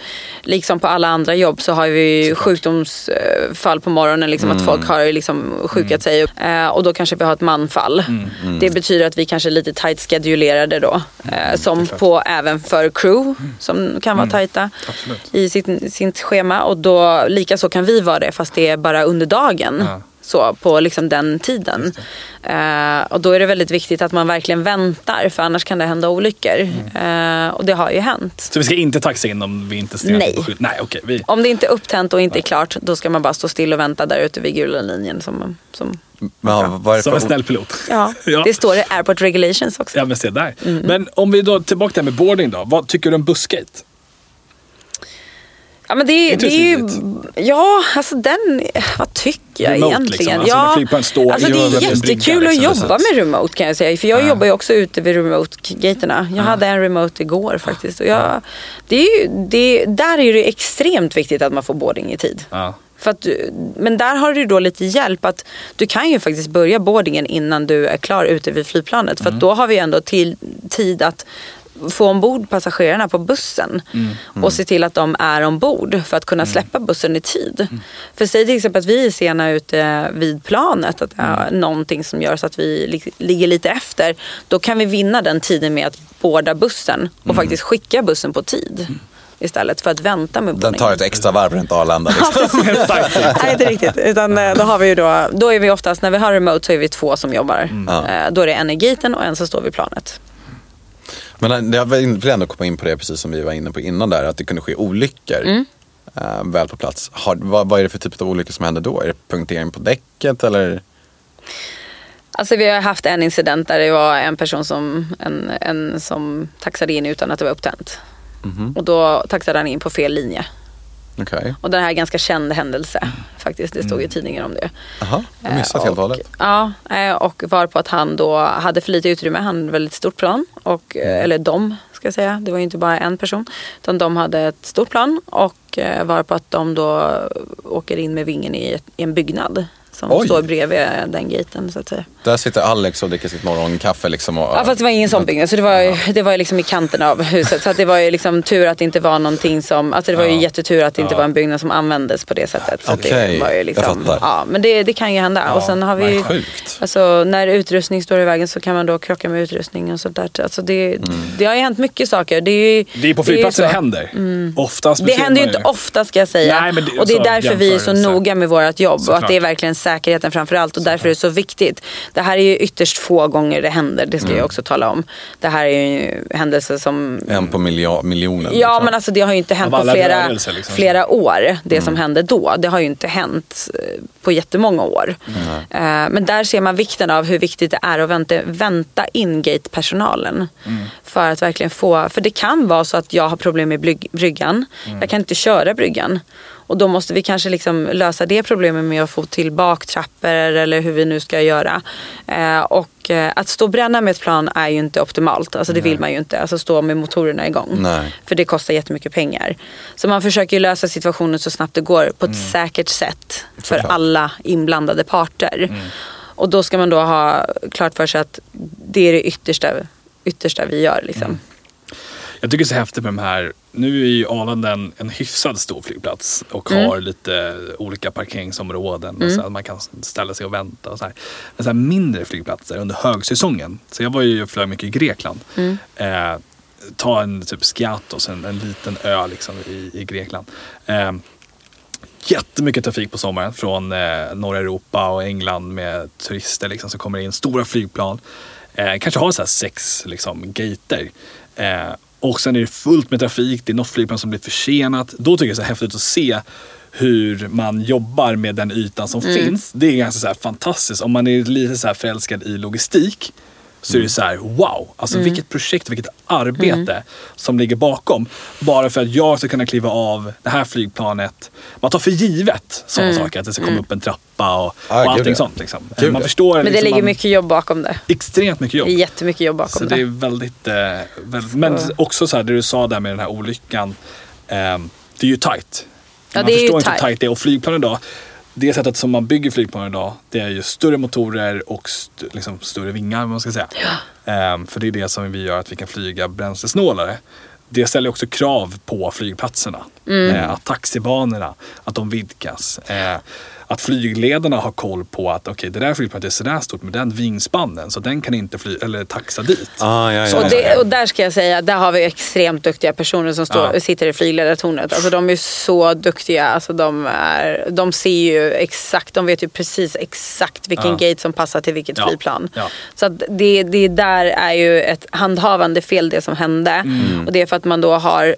liksom på alla andra jobb så har vi ju sjukdomsfall på morgonen. Liksom, Att folk har liksom sjukat sig. Eh, och då kanske vi har ett manfall. Det betyder att vi kanske är lite tight schedulerade då. Eh, som på även för crew som kan vara tajta Absolut. i sitt, sitt schema. Och då likaså kan vi vara det fast det är bara under dagen. Ja. Så på liksom den tiden. Eh, och då är det väldigt viktigt att man verkligen väntar för annars kan det hända olyckor. Eh, och det har ju hänt. Så vi ska inte taxa in om vi inte ser Nej. på? Nej, okej. vi... Om det inte är upptänt och inte är klart då ska man bara stå still och vänta där ute vid gula linjen. Som, som, är det Som för, en snäll pilot. ja, (laughs) Ja. det står i Airport Regulations också. Ja, men se där. Mm. Men om vi då tillbaka till det här med boarding då. Vad tycker du om bussgate? Ja, men det, det är ju, ja, alltså den, vad tycker jag Remote, egentligen? liksom. Alltså, ja, alltså, det är brygga, jättekul liksom, att jobba med remote kan jag säga. För jag Ja. jobbar ju också ute vid remote-gaterna. Jag hade en remote igår faktiskt. Och jag, det är ju, det, där är det extremt viktigt att man får boarding i tid. Ja. För att, men där har du då lite hjälp att du kan ju faktiskt börja boardingen innan du är klar ute vid flygplanet. För att då har vi ändå till, tid att få ombord passagerarna på bussen och se till att de är ombord för att kunna släppa bussen i tid. För säg till exempel att vi är sena ute vid planet, att det är någonting som gör så att vi li- ligger lite efter. Då kan vi vinna den tiden med att båda bussen och faktiskt skicka bussen på tid. Istället för att vänta med Den bordningen. tar ett extra varv runt Arlanda. Liksom. (laughs) (laughs) Nej, inte riktigt. Utan eh, då har vi ju då, då är vi oftast, när vi har remote så är vi två som jobbar. Ja. Eh, Då är det en i gaten och en som står vid planet. Men jag vill ändå komma in på det precis som vi var inne på innan där, att det kunde ske olyckor Mm. eh, väl på plats. Har, vad, vad är det för typ av olyckor som händer då? Är det punktering på däcket eller? Alltså vi har haft en incident där det var en person som, en, en som taxade in utan att det var upptänt. Och då taxade han in på fel linje. Okej. Och det här är en ganska känd händelse faktiskt. Det stod i tidningen om det. Jaha, jag missat Eh, helt och hållet. Ja, eh, och var på att han då hade för lite utrymme. Han hade ett väldigt stort plan. Och, eh, eller de, ska jag säga. Det var ju inte bara en person. Utan de hade ett stort plan och var på att de då åker in med vingen i en byggnad. Som Oj. står bredvid den gaten så att säga. Där sitter Alex och dricker sitt morgonkaffe liksom. Och, Ja fast det var ingen sån byggnad så det var, ju- det var ju liksom i kanten av huset. Så att det var ju liksom tur att det inte var någonting som, alltså det var ju Ja. jättetur att det inte Ja. var en byggnad som användes på det sättet. Så Okej, det var ju jag liksom, fattar. ja men det, det kan ju hända. Ja, och sen har vi ju, Sjukt. alltså när utrustning står i vägen så kan man då krocka med utrustning och sånt där. Alltså det, Mm. det har ju hänt mycket saker. Det är ju, Det är på flygplatser det händer. Oftast Det händer ju inte ofta ska jag säga. Nej, men det- och det är alltså, därför vi är så noga med vårt jobb. Och Såklart. att det är verkligen säkerheten framför allt. Och därför är det så viktigt. Det här är ju ytterst få gånger det händer. Det ska Mm. jag också tala om. Det här är ju händelser som En på milja, miljonen. Ja liksom. men alltså det har ju inte hänt på flera, liksom. flera år. Det Mm. som hände då. Det har ju inte hänt eh, på jättemånga år. Eh, Men där ser man vikten av hur viktigt det är att vänta, vänta in gatepersonalen. Mm. För att verkligen få, för det kan vara så att jag har problem med bryggan. Mm. Jag kan inte köra bryggan. Och då måste vi kanske liksom lösa det problemet med att få till baktrappor eller hur vi nu ska göra. Eh, och eh, att stå och bränna med ett plan är ju inte optimalt. Alltså det vill man ju inte. Alltså stå med motorerna igång. Nej. För det kostar jättemycket pengar. Så man försöker ju lösa situationen så snabbt det går på ett säkert sätt för Såklart. alla inblandade parter. Och då ska man då ha klart för sig att det är det yttersta, yttersta vi gör. Liksom. Jag tycker det är så häftigt med de här. Nu är ju Arlanda en, en hyfsad stor flygplats och Mm. har lite olika parkeringsområden. Och så man kan ställa sig och vänta. Och så här. Men så här mindre flygplatser under högsäsongen. Så jag var ju och flög mycket i Grekland. Mm. Eh, ta en typ Skiathos, en, en liten ö liksom i, i Grekland. Eh, jättemycket trafik på sommaren från eh, norra Europa och England med turister liksom, som kommer in. Stora flygplan. Eh, kanske har så här sex liksom, gater. Eh, och sen är det fullt med trafik. Det är något flygplan som blir försenat. Då tycker jag det är så häftigt att se hur man jobbar med den ytan som finns. Det är ganska så fantastiskt. Om man är lite så förälskad i logistik så är det så här, wow, alltså vilket projekt, vilket arbete som ligger bakom. Bara för att jag ska kunna kliva av det här flygplanet. Man tar för givet sådana saker, att det ska komma upp en trappa och, Ah, och allting sånt. Liksom. Gud, man förstår Men det liksom, ligger man, mycket jobb bakom det. extremt mycket jobb. Det är jättemycket jobb bakom Så det. det är väldigt, eh, väldigt men också så här, det du sa där med den här olyckan. ehm, det är ju tight. Ja, man förstår inte hur tight det är. Och flygplan idag, det sättet som man bygger flygplan idag, det är ju större motorer och st- liksom större vingar, man ska säga. Ehm, för det är det som vi gör att vi kan flyga bränslesnålare. Det ställer också krav på flygplatserna. Mm. Eh, att taxibanorna, att de vidgas. Eh, att flygledarna har koll på att okej, det där flygplanet är sådär stort med den vingspannen så den kan inte fly eller taxa dit. Ah, ja, ja, Och, ja. det, och där ska jag säga, där har vi extremt duktiga personer som står, Ja. sitter i flygledartornet. Alltså de är så duktiga. Alltså de, är, de ser ju exakt, de vet ju precis exakt vilken gate som passar till vilket Ja. flygplan. Ja. Så att det, det där är ju ett handhavande fel det som hände. Mm. Och det är för att man då har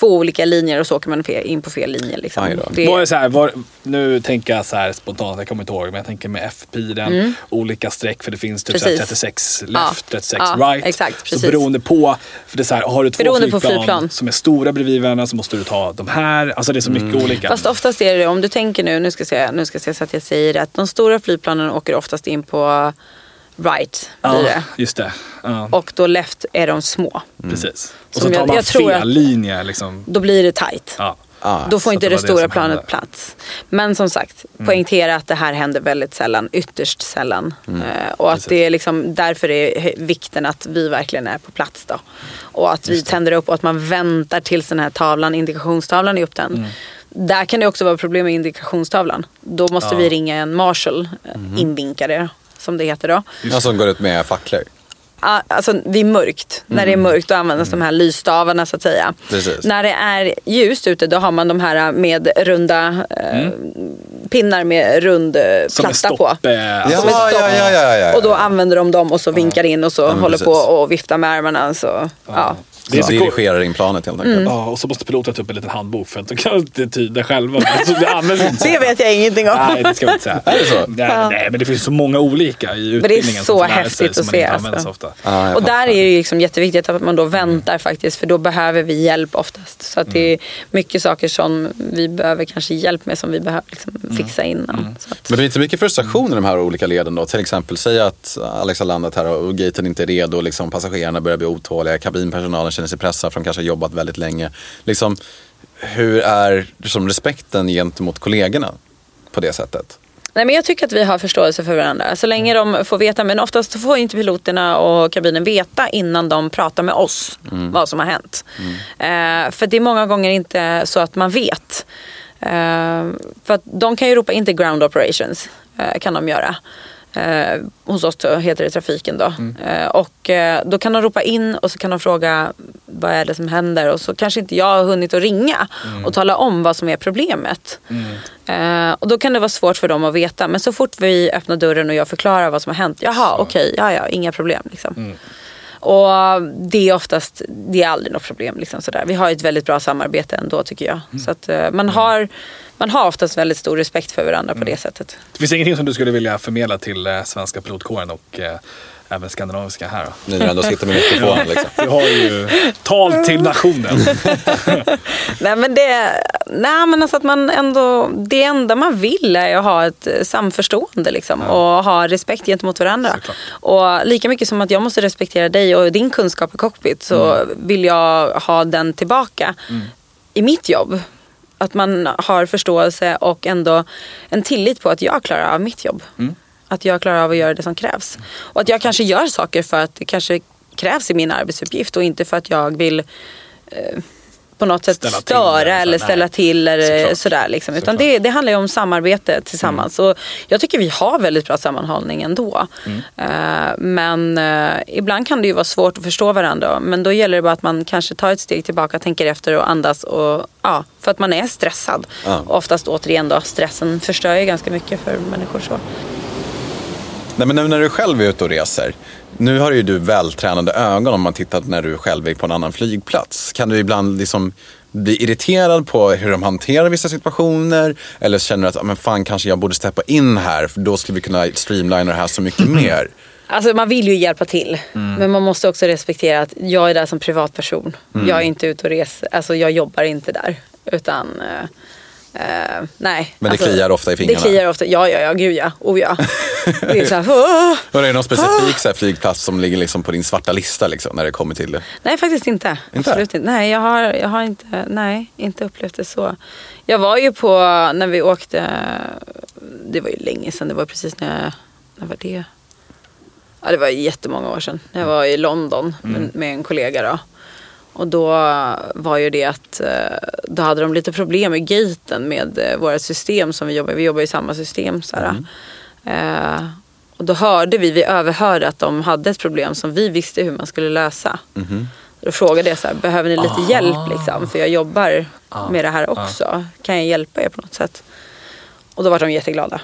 två olika linjer och så åker man in på fel linje. Liksom. Det, Var det så här, var, nu tänker jag så här spontant, jag kommer inte ihåg, men jag tänker med F-pilen, olika streck för det finns typ så här Mm. Precis. 36 left, Ja. 36 Ja, right. exakt, så beroende på, för det är så här, har du två flygplan, flygplan. som är stora bredvid varandra så måste du ta de här. Alltså det är så mycket Mm. olika. Fast oftast är det, om du tänker nu, nu ska jag se, nu ska jag se så att jag säger rätt. De stora flygplanen åker oftast in på right. Blir ja, det. just det. Ja, Och då left är de små. precis. Och så tar jag- man jag fel linje. Liksom. Då blir det tight. Ja. Ah, Då får inte det, det det stora planet hände. plats. Men som sagt, poängtera att det här händer väldigt sällan, ytterst sällan. Eh, och att det är liksom, därför är vikten att vi verkligen är på plats då. Och att vi tänder upp och att man väntar tills den här tavlan, indikationstavlan är upptänd. Där kan det också vara problem med indikationstavlan. Då måste Ja. vi ringa en marshal, eh, invinkare som det heter då. Ja, som går ut med facklor. Alltså vid mörkt, när det är mörkt då används de här lysstavarna så att säga. Precis. När det är ljust ute då har man de här med runda eh, pinnar med rund eh, Som platta på. stopp. eh, Ja, alltså, ja, ja, ja, ja, ja. Och då använder de dem och så vinkar in och så håller precis. på och viftar med armarna. Så, ja. Det är Så dirigerar in planet helt enkelt. Mm. Ja, och så måste piloten ta upp en liten handbok för att de kan inte tyda själva. Alltså, det används inte. Det vet jag ingenting om. Nej, det ska vi inte säga. Är det så? Nej, nej, men det finns så många olika i det är utbildningen. så sig häftigt att se, alltså. Ja, jag Och där är det ju liksom jätteviktigt att man då väntar faktiskt för då behöver vi hjälp oftast. Så att det är mycket saker som vi behöver kanske hjälp med som vi behöver liksom fixa innan. Så att, Men det är inte mycket frustration i de här olika leden då? Till exempel, säg att Alex har landat här och gaten inte är redo, och liksom passagerarna börjar bli otåliga, kabinpersonalen känner sig pressad för de kanske har jobbat väldigt länge. Liksom, hur är liksom, respekten gentemot kollegorna på det sättet? Nej, men jag tycker att vi har förståelse för varandra. Så länge de får veta, men oftast får inte piloterna och kabinen veta innan de pratar med oss vad som har hänt. Eh, för det är många gånger inte så att man vet. Eh, för att de kan ju ropa in till ground operations, eh, kan de göra. Eh, hos oss heter det trafiken då. Eh, och eh, då kan de ropa in och så kan de fråga vad är det som händer och så kanske inte jag har hunnit att ringa och tala om vad som är problemet. Eh, och då kan det vara svårt för dem att veta. Men så fort vi öppnar dörren och jag förklarar vad som har hänt. Jaha, okej, ja, ja, inga problem. Liksom. Och det är oftast, det är aldrig något problem. Liksom, sådär. Vi har ett väldigt bra samarbete ändå tycker jag. Så att, eh, man, har, man har oftast väldigt stor respekt för varandra på det sättet. Det finns ingenting som du skulle vilja förmedla till eh, svenska pilotkåren och eh, även skandinaviska här då? Ni när ändå sitter med mikrofonen liksom. Du har ju tal till nationen. (laughs) Nej men det, nej, men alltså att man ändå, det enda man vill är att ha ett samförstående liksom, och ha respekt gentemot varandra. Såklart. Och lika mycket som att jag måste respektera dig och din kunskap i cockpit så vill jag ha den tillbaka i mitt jobb. Att man har förståelse och ändå en tillit på att jag klarar av mitt jobb. Att jag klarar av att göra det som krävs. Och att jag kanske gör saker för att det kanske krävs i min arbetsuppgift och inte för att jag vill eh, på något sätt Ställa till störa eller så, eller nej. ställa till eller Såklart. sådär. Liksom. Utan. Mm. det, det handlar ju om samarbete tillsammans. Och jag tycker vi har väldigt bra sammanhållning ändå. Mm. Eh, men eh, ibland kan det ju vara svårt att förstå varandra. Men då gäller det bara att man kanske tar ett steg tillbaka, tänker efter och andas. Och, ja, för att man är stressad. Ja. Och oftast återigen då, stressen förstör ju ganska mycket för människor. Så. Nej, men nu när du själv är ute och reser. Nu har ju du vältränade ögon om man tittar när du själv är på en annan flygplats. Kan du ibland liksom bli irriterad på hur de hanterar vissa situationer? Eller känner du att ah, men fan, kanske jag borde steppa in här för då skulle vi kunna streamlina det här så mycket mer? Alltså man vill ju hjälpa till. Men man måste också respektera att jag är där som privatperson. Jag är inte ute och reser. Alltså jag jobbar inte där. Utan eh, eh, nej. Men det alltså, kliar ofta i fingrarna? Det kliar ofta. Ja, ja, ja. Gud ja. Oh ja. Det är så här. Och är det någon specifik så här, flygplats som ligger liksom på din svarta lista liksom, när det kommer till det? Nej, faktiskt inte. Inte? Absolut inte. Nej, jag har, jag har inte, nej, inte upplevt det så. Jag var ju på, när vi åkte, det var ju länge sedan, det var precis när jag, när var det? Ja, det var jättemånga år sedan. Jag var i London med, med en kollega då. Och då var ju det att eh, då hade de lite problem med gaten med eh, våra system som vi jobbar. Vi jobbar i samma system. Så här. Eh, och då hörde vi, vi överhörde att de hade ett problem som vi visste hur man skulle lösa. Då frågade jag så här, behöver ni lite hjälp liksom? För jag jobbar med det här också. Kan jag hjälpa er på något sätt? Och då var de jätteglada.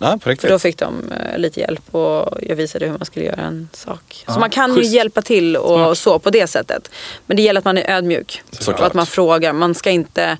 Ja, För då fick de eh, lite hjälp och jag visade hur man skulle göra en sak. Ja, så man kan schysst. ju hjälpa till och Smart. så på det sättet. Men det gäller att man är ödmjuk. Såklart. Och att man frågar. Man ska inte...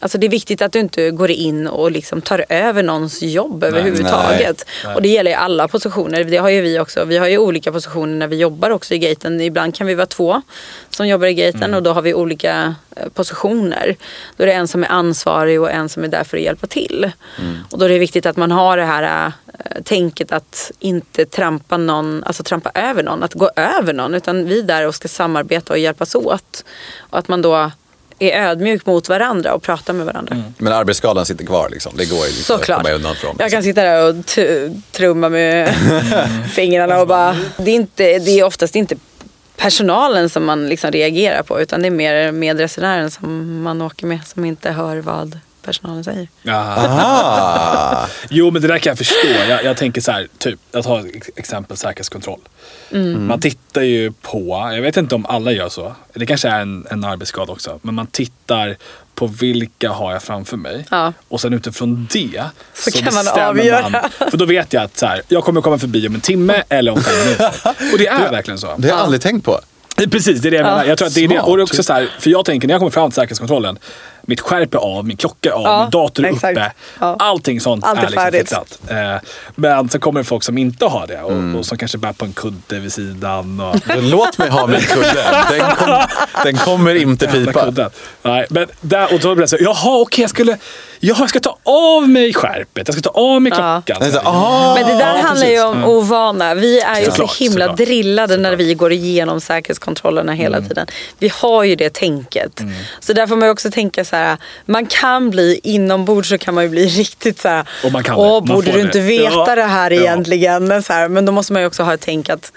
Eh, alltså det är viktigt att du inte går in och liksom tar över någons jobb överhuvudtaget. Nej. Och det gäller i alla positioner. Det har ju vi också. Vi har ju olika positioner när vi jobbar också i gaten. Ibland kan vi vara två som jobbar i gaten Mm. och då har vi olika eh, positioner. Då är det en som är ansvarig och en som är där för att hjälpa till. Mm. Och då är det viktigt att man har det här äh, tänket att inte trampa någon, alltså trampa över någon, att gå över någon. Utan vi är där och ska samarbeta och hjälpas åt. Och att man då är ödmjuk mot varandra och pratar med varandra. Men arbetsskadan sitter kvar liksom. Det går ju inte Såklart. att komma undan från. Jag kan sitta där och trumma med (laughs) fingrarna och bara... Det är, inte, det är oftast inte personalen som man liksom reagerar på utan det är mer medresenären som man åker med som inte hör vad personalen säger. (laughs) Jo, men det där kan jag förstå. Jag, jag tänker så här, typ, jag tar ett exempel säkerhetskontroll. Mm. Man tittar ju på, jag vet inte om alla gör så, det kanske är en, en arbetsskada också, men man tittar på vilka har jag framför mig. Ja. Och sen utifrån det Så kan man avgöra. för då vet jag att så här, jag kommer komma förbi om en timme eller om fem minuter. Och det är verkligen så. Det har jag aldrig tänkt på. Precis, det är det jag menar. Jag tror att det är det. Och det är också så här, för jag tänker när jag kommer fram till säkerhetskontrollen. Mitt skärp är av, min klocka är av, Ja, min dator är exakt. uppe. Ja. Allting sånt Allt är är liksom fixat. Eh, men så kommer det folk som inte har det och, Mm. och som kanske bär på en kudde vid sidan. Och, (laughs) Låt mig ha min kudde. Den, kom, den kommer inte pipa. Nej, men där, och då blir det så, jaha okej jag skulle, jaha, jag ska ta av mig skärpet, jag ska ta av mig Ja. klockan. Är så, aha. Men det där Ja, handlar ju om Mm. ovana. Vi är ju Såklart, så himla såklart. drillade när Såklart. vi går igenom säkerhetskontrollerna hela Mm. tiden. Vi har ju det tänket. Så där får man ju också tänka så här. Man kan bli inombords så kan man ju bli (laughs) riktigt så här. Och man kan. Åh, Man borde du inte det." veta Ja. det här Ja. egentligen? Så här. Men då måste man ju också ha ett tänk att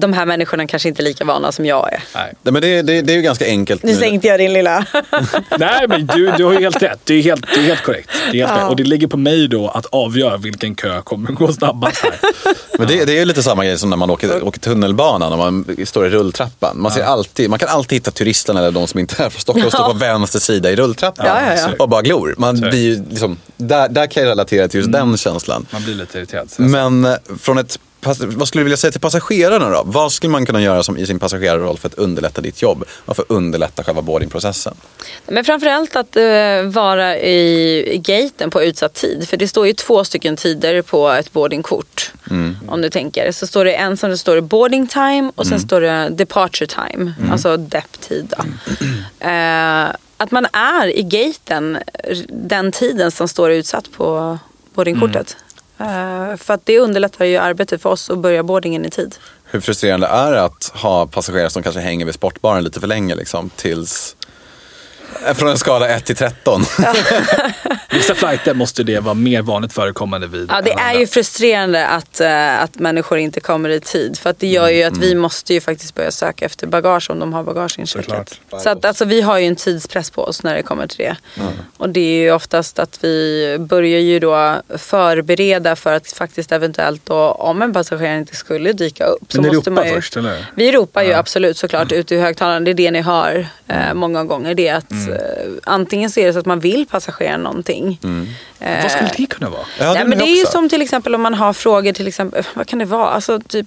de här människorna kanske inte är lika vana som jag är. Nej. Men det, det, det är ju ganska enkelt. Nu sänkte jag din lilla... (laughs) Nej, men du, du har ju helt rätt. Det är helt, det är helt korrekt. Det är helt korrekt. Och det ligger på mig då att avgöra vilken kö kommer gå snabbast här. Men det, det är ju lite samma grej som när man åker, åker tunnelbana, när man står i rulltrappan. Man, ser alltid, man kan alltid hitta turisten eller de som inte är från Stockholm och står på vänster sida i rulltrappan. Ja, ja, ja. Och bara glor. Man det. blir ju liksom, där, där kan jag relatera till just den känslan. Man blir lite irriterad. Men eh, från ett, vad skulle du vilja säga till passagerarna då? Vad skulle man kunna göra som i sin passagerarroll för att underlätta ditt jobb? Och för att underlätta själva boardingprocessen? Men framförallt att eh, vara i, gaten på utsatt tid. För det står ju två stycken tider på ett boardingkort. Om du tänker. Så står det en som det står boarding time och sen står det departure time. Alltså depp-tid. Då. Eh, att man är i gaten den tiden som står utsatt på boardingkortet. Eh, Eh, för att det underlättar ju arbetet för oss att börja boardingen i tid. Hur frustrerande är det att ha passagerare som kanske hänger vid sportbaren lite för länge liksom, tills från en skala 1 till 13. (laughs) Vissa flighter måste det vara mer vanligt förekommande vid. Ja, det är andra. ju frustrerande att, eh, att människor inte kommer i tid. För att det gör ju att vi måste ju faktiskt börja söka efter bagage om de har bagage inchecat. Såklart. Så att, alltså, vi har ju en tidspress på oss när det kommer till det. Och det är ju oftast att vi börjar ju då förbereda för att faktiskt eventuellt då, om en passagerare inte skulle dyka upp. Men ni måste ropar man ju, först, eller? Vi ropar ju absolut såklart ut i högtalaren. Det är det ni hör eh, många gånger. Det är att Mm. eh, antingen så är det så att man vill passageraren någonting. Eh, Vad skulle det kunna vara? Ja, Nej, men det är ju som till exempel om man har frågor, till exempel, vad kan det vara? Alltså typ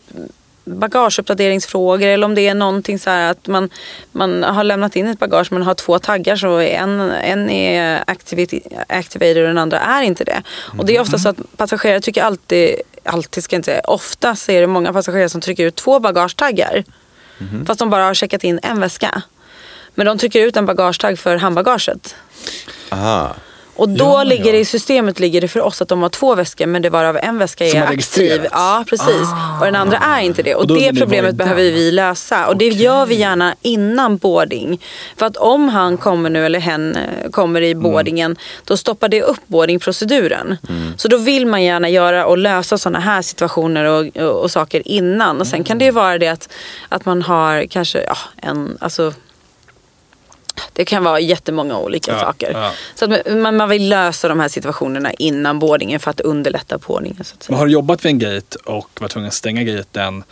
bagageuppdateringsfrågor eller om det är någonting så här att man, man har lämnat in ett bagage men har två taggar så en, en är activated och den andra är inte det. Och det är ofta så att passagerare tycker alltid, alltid ska jag inte säga, ofta så är det många passagerare som trycker ut två bagagetaggar. Fast de bara har checkat in en väska. Men de trycker ut en bagagetagg för handbagaget. Aha. Och då Ja, ligger ja. det i systemet ligger det för oss att de har två väskor men det varav en väska är har aktiv. Ja precis. Och den andra är inte det. Och, Och det problemet behöver vi lösa. Och det gör vi gärna innan boarding. För att om han kommer nu eller hen eh, kommer i boardingen då stoppar det upp boardingproceduren. Så då vill man gärna göra och lösa sådana här situationer och, och, och saker innan. Och sen kan det ju vara det att, att man har kanske ja, en, alltså det kan vara jättemånga olika Ja, saker. ja. Så att man, man vill lösa de här situationerna innan boardingen för att underlätta boardingen. Så att säga. har du jobbat vid en gate och varit tvungen att stänga gaten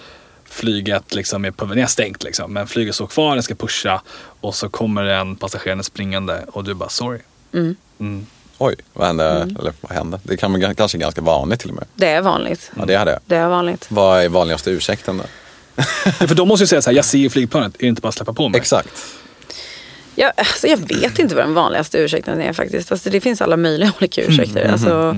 flyget liksom är på, ni har stängt liksom, men flyget står kvar, den ska pusha och så kommer en passagerare springande och du bara sorry. Mm. Oj, vad hände? Mm. Eller vad hände? Det kan vara kanske ganska vanligt till och med. Det är vanligt. Ja, det är det. Det är vanligt. Vad är vanligaste ursäkten då? Ja, För de måste ju säga så här, jag ser flygplanet, är det inte bara att släppa på mig? Exakt. Jag, alltså jag vet inte vad den vanligaste ursäkten är faktiskt. Alltså det finns alla möjliga (laughs) olika ursäkter. Alltså,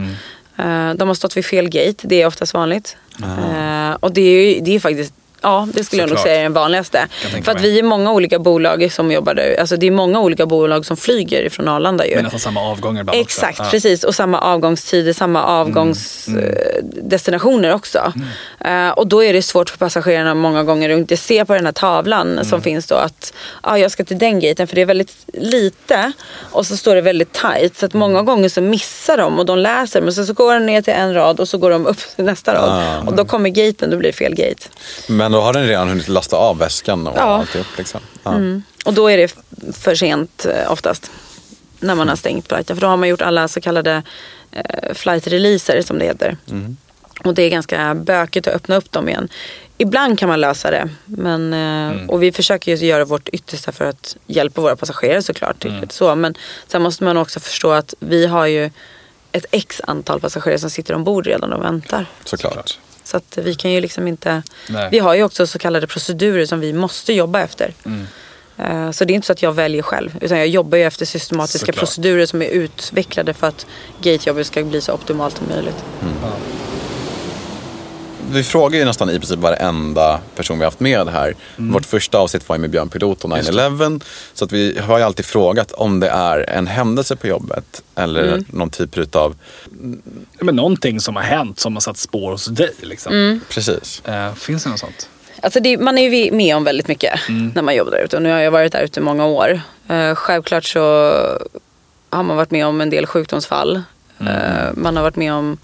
eh, de har stått vid fel gate, det är oftast vanligt. Eh, och det är, det är faktiskt Ja, det skulle jag nog Såklart. säga är den vanligaste. För att mig. vi är många olika bolag som jobbar där. Alltså det är många olika bolag som flyger från Arlanda ju. Men nästan samma avgångar ibland Exakt, också. Mm. precis. Och samma avgångstider, samma avgångsdestinationer också. Mm. Eh, och då är det svårt för passagerarna många gånger att inte se på den här tavlan Mm. som finns då att ah, jag ska till den gaten för det är väldigt lite och så står det väldigt tight. Så att många Mm. gånger så missar de och de läser men sen så går de ner till en rad och så går de upp till nästa rad. Ah. Och då kommer gaten, då blir det fel gate. Men då har den redan hunnit lasta av väskan och Ja. alltihop. Liksom. Ja. Och då är det för sent eh, oftast. När man har stängt flighten. För då har man gjort alla så kallade eh, flight releaser som det heter. Och det är ganska bökigt att öppna upp dem igen. Ibland kan man lösa det. Men, eh, Och vi försöker ju göra vårt yttersta för att hjälpa våra passagerare såklart. tydligt Så. Men sen måste man också förstå att vi har ju ett x antal passagerare som sitter ombord redan och väntar. Såklart. Så att vi kan ju liksom inte... Nej. Vi har ju också så kallade procedurer som vi måste jobba efter. Mm. Eh, Så det är inte så att jag väljer själv. Utan jag jobbar ju efter systematiska Såklart. procedurer som är utvecklade för att gatejobbet ska bli så optimalt som möjligt. Vi frågar ju nästan i princip varenda person vi har haft med här. Mm. Vårt första avsnitt var ju med Björn Pilot och 9-11. Så att vi har ju alltid frågat om det är en händelse på jobbet eller Mm. någon typ utav, Men någonting som har hänt som har satt spår hos dig. Liksom. Mm. precis. Eh, finns det något sånt? Alltså det, man är ju med om väldigt mycket Mm. när man jobbar där ute. Och nu har jag varit där ute i många år. Eh, självklart så har man varit med om en del sjukdomsfall. Mm. Eh, man har varit med om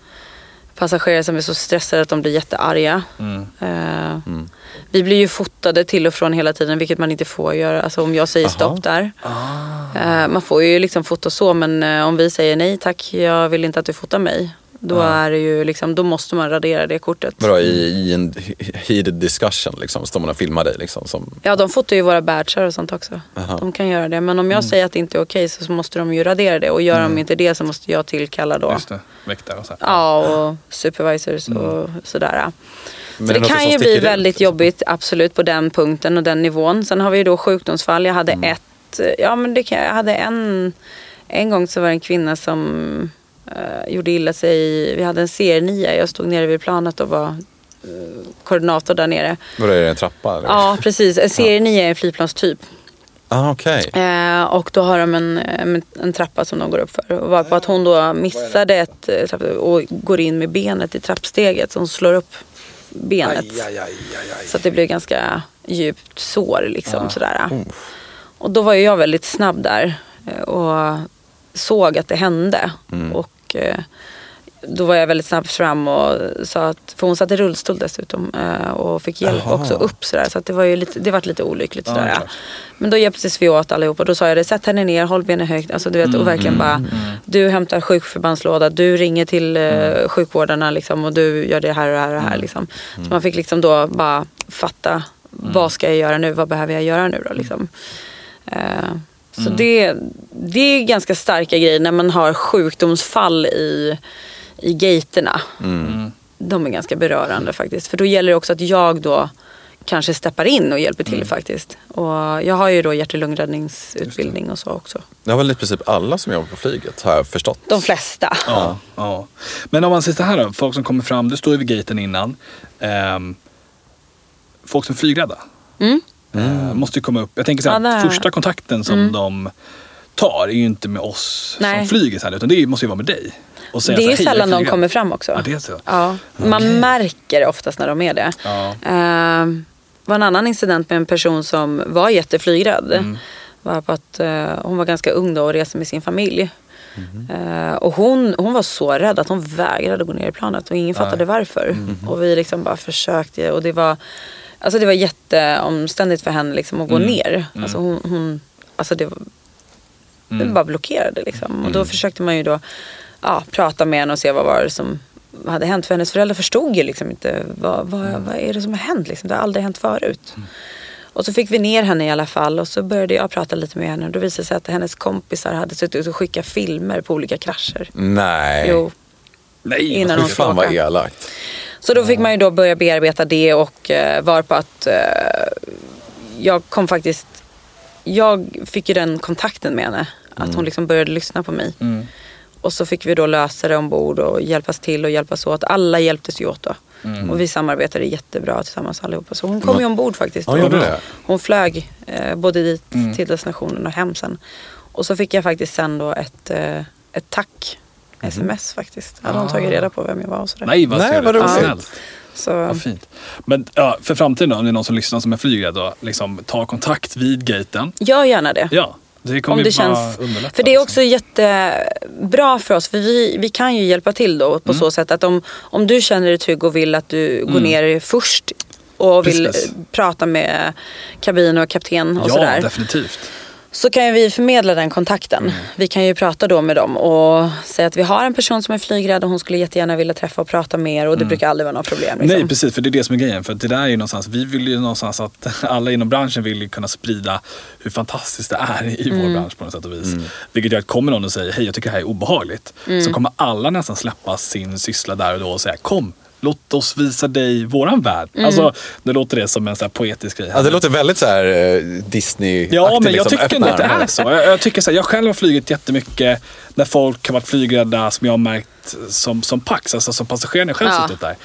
passagerare som är så stressade att de blir jättearga. Mm. Eh, Vi blir ju fotade till och från hela tiden, vilket man inte får göra. Alltså om jag säger Aha. stopp där. Ah. Eh, man får ju liksom fota så, men eh, om vi säger nej tack, jag vill inte att du fotar mig. Då, är det ju liksom, då måste man radera det kortet. Vadå, i, i en heated discussion liksom, står man och filmar dig liksom. Som, Ja, de fotar ju våra badgar och sånt också. Aha. De kan göra det. Men om jag säger att det inte är okej så måste de ju radera det. Och gör de inte det så måste jag tillkalla då. Just det, väktare och så. här. Ja, och supervisors och sådär. Men så det kan ju bli ut, väldigt liksom? jobbigt absolut på den punkten och den nivån. Sen har vi ju då sjukdomsfall. Jag hade ett, ja men det kan, jag hade en, en gång så var det en kvinna som eh, gjorde illa sig. Vi hade en CR9, jag stod nere vid planet och var eh, koordinator där nere. Vadå, är det en trappa? Eller? Ja precis, en CR9 är en flygplanstyp. Ah, okej. Eh, och då har de en, en, en trappa som de går upp för. Och var på att hon då missade ett eh, trapp och går in med benet i trappsteget. Så hon slår upp benet. Aj, aj, aj, aj, aj. Så att det blir ganska djupt sår liksom sådär. Och då var ju jag väldigt snabb där eh, och såg att det hände. Och eh, då var jag väldigt snabbt fram och sa att, för hon satt i rullstol dessutom eh, och fick hjälp Jaha. också upp sådär. Så att det var ju lite, det var lite olyckligt Ja, sådär. klart. Men då hjälptes vi åt allihopa. Då sa jag det, sätt henne ner, håll benen högt. Alltså, du vet, och verkligen bara, du hämtar sjukförbandslåda, du ringer till eh, sjukvårdarna liksom, och du gör det här och det här och det här. Liksom. Så man fick liksom då bara fatta, vad ska jag göra nu, vad behöver jag göra nu då liksom. Eh, så det, det är ganska starka grejer när man har sjukdomsfall i, i gaterna. De är ganska berörande faktiskt. För då gäller det också att jag då kanske steppar in och hjälper till faktiskt. Och jag har ju då hjärt och lungräddningsutbildning och så också. Det har väl i princip alla som jobbar på flyget, har jag förstått. De flesta. Ja, ja. Men om man säger så här då, folk som kommer fram, du står ju vid gaten innan. Ehm, folk som är flygrädda. Mm. Eh, måste ju komma upp. Jag tänker så här, Ja, första kontakten som de tar är ju inte med oss Nej. som flyger så här, utan det måste ju vara med dig. Och säga Det är så ju här, "Hej, jag sällan de flygrädd." kommer fram också. Ja, det är så. Ja, man märker oftast när de är det. Ja. Eh, var en annan incident med en person som var jätteflygrädd. Mm. Var på att, eh, hon var ganska ung då och reste med sin familj. Mhm. Eh, och hon, hon var så rädd att hon vägrade gå ner i planet och ingen fattade varför. Mhm. Och vi liksom bara försökte och det var, alltså det var jätteomständigt för henne liksom att gå Mm. ner. Alltså hon, hon, alltså det, var- det bara blockerade liksom. Och då försökte man ju då ja, prata med henne och se vad var det som hade hänt. För hennes föräldrar förstod ju liksom inte vad, vad, vad är det som har hänt. Liksom. Det har aldrig hänt förut. Och så fick vi ner henne i alla fall och så började jag prata lite med henne. Och då visade det sig att hennes kompisar hade suttit och skickat filmer på olika krascher. Nej. Jo. Nej, Innan hon fan vad elakt. Så då fick man ju då börja bearbeta det och uh, var på att eh, jag kom faktiskt, jag fick ju den kontakten med henne. Att hon liksom började lyssna på mig. Mm. Och så fick vi då lösa det ombord och hjälpas till och hjälpas åt. Alla hjälptes ju åt då. Mm. Och vi samarbetade jättebra tillsammans allihopa. Så hon kom ju ombord faktiskt. Ja, det? Hon flög eh, både dit Mm. till destinationen och hem sen. Och så fick jag faktiskt sen då ett, eh, ett tack. Sms faktiskt. Hade hon tagit reda på vem jag var och sådär. Nej, vad Nej, vad roligt. Snällt. Så, Vad fint. Men ja, för framtiden då, om det är någon som lyssnar som är flygrädd, liksom, ta kontakt vid gaten. gör gärna det. Ja, det kommer Om det känns, för det är liksom. också jättebra för oss. För vi, vi kan ju hjälpa till då Mm. på så sätt att om, om du känner dig trygg och vill att du går ner först och vill Precis. eh, prata med kabin och kapten och Ja, sådär. definitivt. Så kan vi förmedla den kontakten. Mm. Vi kan ju prata då med dem och säga att vi har en person som är flygrädd och hon skulle jättegärna vilja träffa och prata med er och det brukar aldrig vara något problem. Liksom. Nej, precis. För det är det som är grejen. För det där är ju någonstans, vi vill ju någonstans att (laughs) alla inom branschen vill ju kunna sprida hur fantastiskt det är i Mm. vår bransch på något sätt och vis. Vilket gör att kommer någon och säger, hej jag tycker det här är obehagligt. Mm. Så kommer alla nästan släppa sin syssla där och då och säga, kom. Låt oss visa dig våran värld. Mm. Alltså, nu låter det som en så här poetisk grej. Ja, det låter väldigt så här eh, Disney-aktigt. Ja, men jag liksom, tycker ändå att det är så. Jag, jag, tycker så här, jag själv har flugit jättemycket när folk har varit flygrädda som jag har märkt som, som Pax, alltså som passagerare själv Ja. suttit där.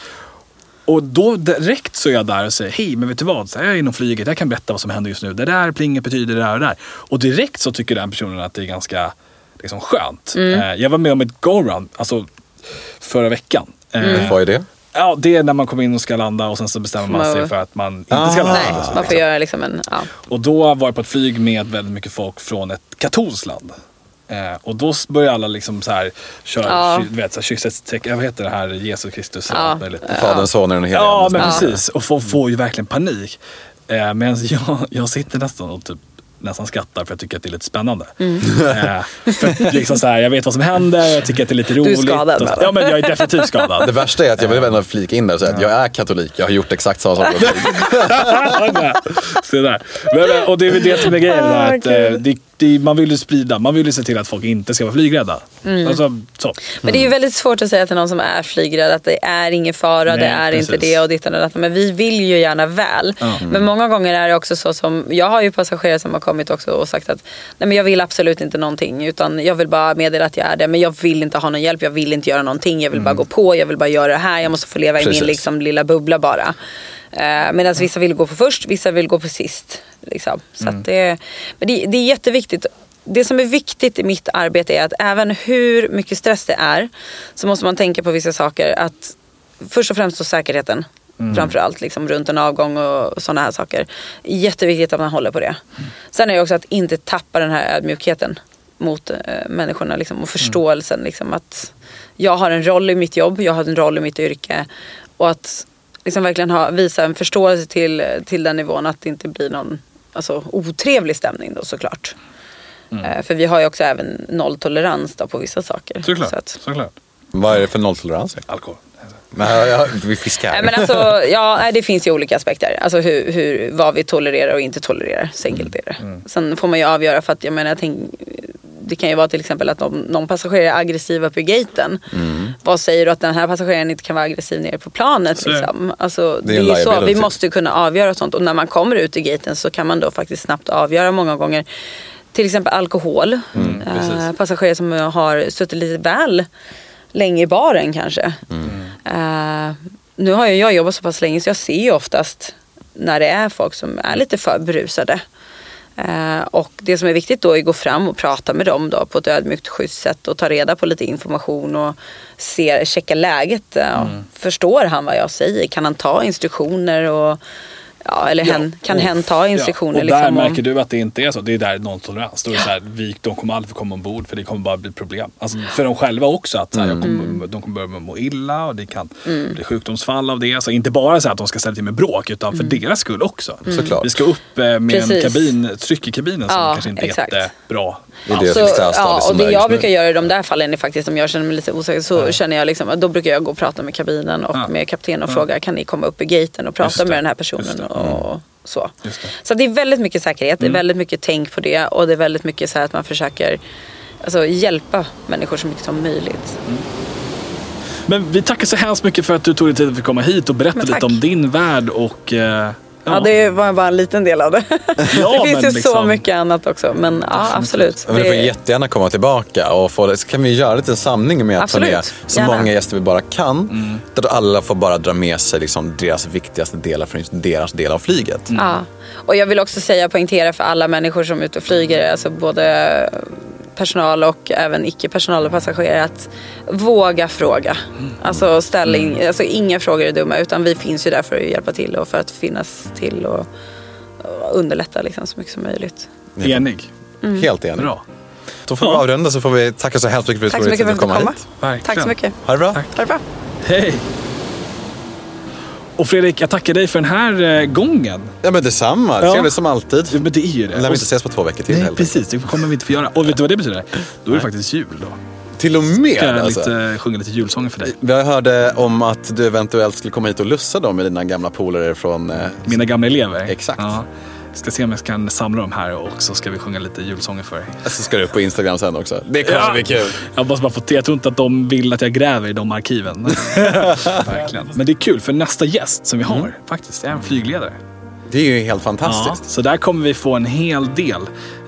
Och då direkt så är jag där och säger, hej men vet du vad, så här, jag är inom flyget, jag kan berätta vad som händer just nu. Det där plinget betyder det där och det där. Och direkt så tycker den personen att det är ganska liksom, skönt. Eh, jag var med om ett go-round, alltså förra veckan. Eh, Vad är det? Ja, det är när man kommer in och ska landa och sen så bestämmer man sig för att man inte Ah. ska landa. Nej, man får göra liksom en... Ja. Och då var jag på ett flyg med väldigt mycket folk från ett katolskt land. Eh, och då börjar alla liksom så här köra, Ja. ky- vet, så här, kysshetstecken, vad heter det här, Jesus Kristus eller Ja. allt möjligt. Fadern, Sonen och den Ja, men precis. Och folk får ju verkligen panik. Eh, Medan jag, jag sitter nästan och typ nästan skrattar för jag tycker att det är lite spännande. Mm. Eh, för liksom så här, jag vet vad som händer, jag tycker att det är lite roligt. skadad, och, eller? Ja, men jag är definitivt skadad. Det värsta är att jag vill ändå flika in där och säga att jag är katolik. Jag har gjort exakt samma sak. (laughs) Se där. Men, och det är väl det som är grejen. Ah, Där, att, eh, det, det, man vill ju sprida, man vill ju se till att folk inte ska vara flygrädda. Mm. Alltså, så. Men det är ju väldigt svårt att säga till någon som är flygrädd att det är ingen fara, Nej, det är inte precis. det och dittan och detta. Men vi vill ju gärna väl. Men många gånger är det också så som, jag har ju passagerare som har kommit också och sagt att nej men jag vill absolut inte någonting utan jag vill bara meddela att jag är det. Men jag vill inte ha någon hjälp, jag vill inte göra någonting. Jag vill bara gå på, jag vill bara göra det här. Jag måste få leva i Precis. min liksom, lilla bubbla bara. Eh, Medan vissa vill gå på först, vissa vill gå på sist. Liksom. Så att det, men det, det är jätteviktigt. Det som är viktigt i mitt arbete är att även hur mycket stress det är så måste man tänka på vissa saker. Att först och främst då säkerheten. Framförallt liksom runt en avgång och sådana här saker. Jätteviktigt att man håller på det. Sen är det också att inte tappa den här ödmjukheten mot eh, människorna liksom, och förståelsen. Liksom, att jag har en roll i mitt jobb, jag har en roll i mitt yrke. Och att liksom verkligen ha, visa en förståelse till, till den nivån att det inte blir någon alltså, otrevlig stämning då såklart. Eh, för vi har ju också även nolltolerans då på vissa saker. Såklart. Så att, såklart. Vad är det för nolltolerans? Alkohol. Men, ja, vi fiskar. Nej, men alltså, ja, det finns ju olika aspekter. Alltså hur, hur, vad vi tolererar och inte tolererar. Så enkelt är det. Sen får man ju avgöra för att jag menar, jag tänk, det kan ju vara till exempel att om någon passagerare är aggressiv uppe i gaten. Vad säger du att den här passageraren inte kan vara aggressiv nere på planet? Så. Liksom? Alltså, Det det är är så, vi måste kunna avgöra sånt. Och när man kommer ut i gaten så kan man då faktiskt snabbt avgöra många gånger. Till exempel alkohol. Mm, eh, passagerare som har suttit lite väl länge i baren kanske. Mm. Eh, nu har ju jag jobbat så pass länge så jag ser ju oftast när det är folk som är lite för berusade. Eh, och det som är viktigt då är att gå fram och prata med dem då på ett ödmjukt schysst sätt och ta reda på lite information och se, checka läget. Eh, Mm. Förstår han vad jag säger? Kan han ta instruktioner? Och, ja, eller hen, kan och- hen ta instruktioner? Ja, och där liksom, märker du att det inte är så. Det är där nolltolerans. Då är det så här, vi, de kommer aldrig få komma ombord för det kommer bara bli problem. Alltså för dem själva också. Att så här, jag Mm. kommer, de kommer börja må illa och det kan bli sjukdomsfall av det. Alltså inte bara så att de ska ställa till med bråk utan för deras skull också. Såklart. Vi ska upp eh, med en Mm. Precis. kabin, tryck i kabinen som Ja, kanske inte är exakt. jättebra. Det är det Så, ställa ja, och det är jag brukar göra i de där fallen är faktiskt om jag känner mig lite osäker så känner jag liksom, att då brukar jag gå och prata med kabinen och Ja. med kapten och fråga kan ni komma upp i gaten och prata med den här personen och så. Just det. Så det är väldigt mycket säkerhet, det är väldigt mycket tänk på det och det är väldigt mycket så här att man försöker alltså, hjälpa människor så mycket som möjligt. Men vi tackar så hemskt mycket för att du tog dig tid för att komma hit och berätta lite om din värld och eh, Ja, det var bara en liten del av det. Ja, (laughs) det finns ju så liksom- mycket annat också. Men ja, absolut. Men du får Det- jättegärna komma tillbaka och få det. Så kan vi göra lite en samling med att ta med så gärna. många gäster vi bara kan. Mm. Där alla får bara dra med sig liksom deras viktigaste delar från deras del av flyget. Ja. Och jag vill också säga, poängtera för alla människor som är ute och flyger, alltså både personal och även icke-personal och passagerare att våga fråga. Alltså, ställ in, alltså inga frågor är dumma utan vi finns ju där för att hjälpa till och för att finnas till och, och underlätta liksom så mycket som möjligt. Enig. Mm. Helt enig. Bra. Då får vi avrunda så får vi tacka så hemskt mycket för att Tack du så tog dig mycket tid för att jag fick hit. Tack så mycket. Ha det bra. Tack. Ha det bra. Hej! Och Fredrik, jag tackar dig för den här eh, gången. Ja men detsamma. Ja. Trevligt som alltid. Ja, Men det är ju det. Lär vi inte ses på två veckor till Nej, heller. precis. Det kommer vi inte få göra. Och vet du vad det betyder? Då är det faktiskt jul då. Till och med Ska jag alltså. lite, sjunga lite julsånger för dig. Vi hörde om att du eventuellt skulle komma hit och lussa dem med dina gamla polare från... Eh, Mina gamla elever. Exakt. Ja. Ska se om jag kan samla dem här och så ska vi sjunga lite julsånger för dig. så ska du upp på Instagram sen också. Det kommer bli kul. Jag bara få Jag tror inte att de vill att jag gräver i de arkiven. (laughs) Verkligen. Men det är kul för nästa gäst som vi har Mm. faktiskt är en flygledare. Det är ju helt Ja, fantastiskt. så där kommer vi få en hel del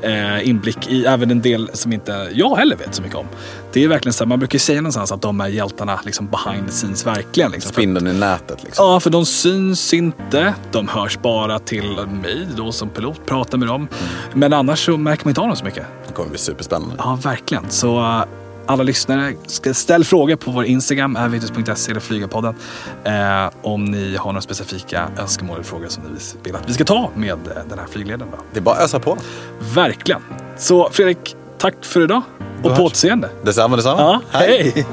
eh, inblick i även en del som inte jag heller vet så mycket om. Det är verkligen så här, man brukar säga någonstans att de är hjältarna liksom behind the scenes verkligen. Liksom. Spindeln i nätet liksom. Ja, för de syns inte. De hörs bara till mig då som pilot, pratar med dem. Mm. Men annars så märker man inte av dem så mycket. Det kommer bli superspännande. Ja, verkligen. Så eh, alla lyssnare, ställ frågor på vår Instagram, avitus.se eller Flygarpodden. Eh, om ni har några specifika önskemål eller frågor som ni vill att vi ska ta med eh, den här flygledaren. Då. Det är bara att ösa på. Verkligen. Så Fredrik, tack för idag. Och på återseende. Detsamma, detsamma. Ja, hej.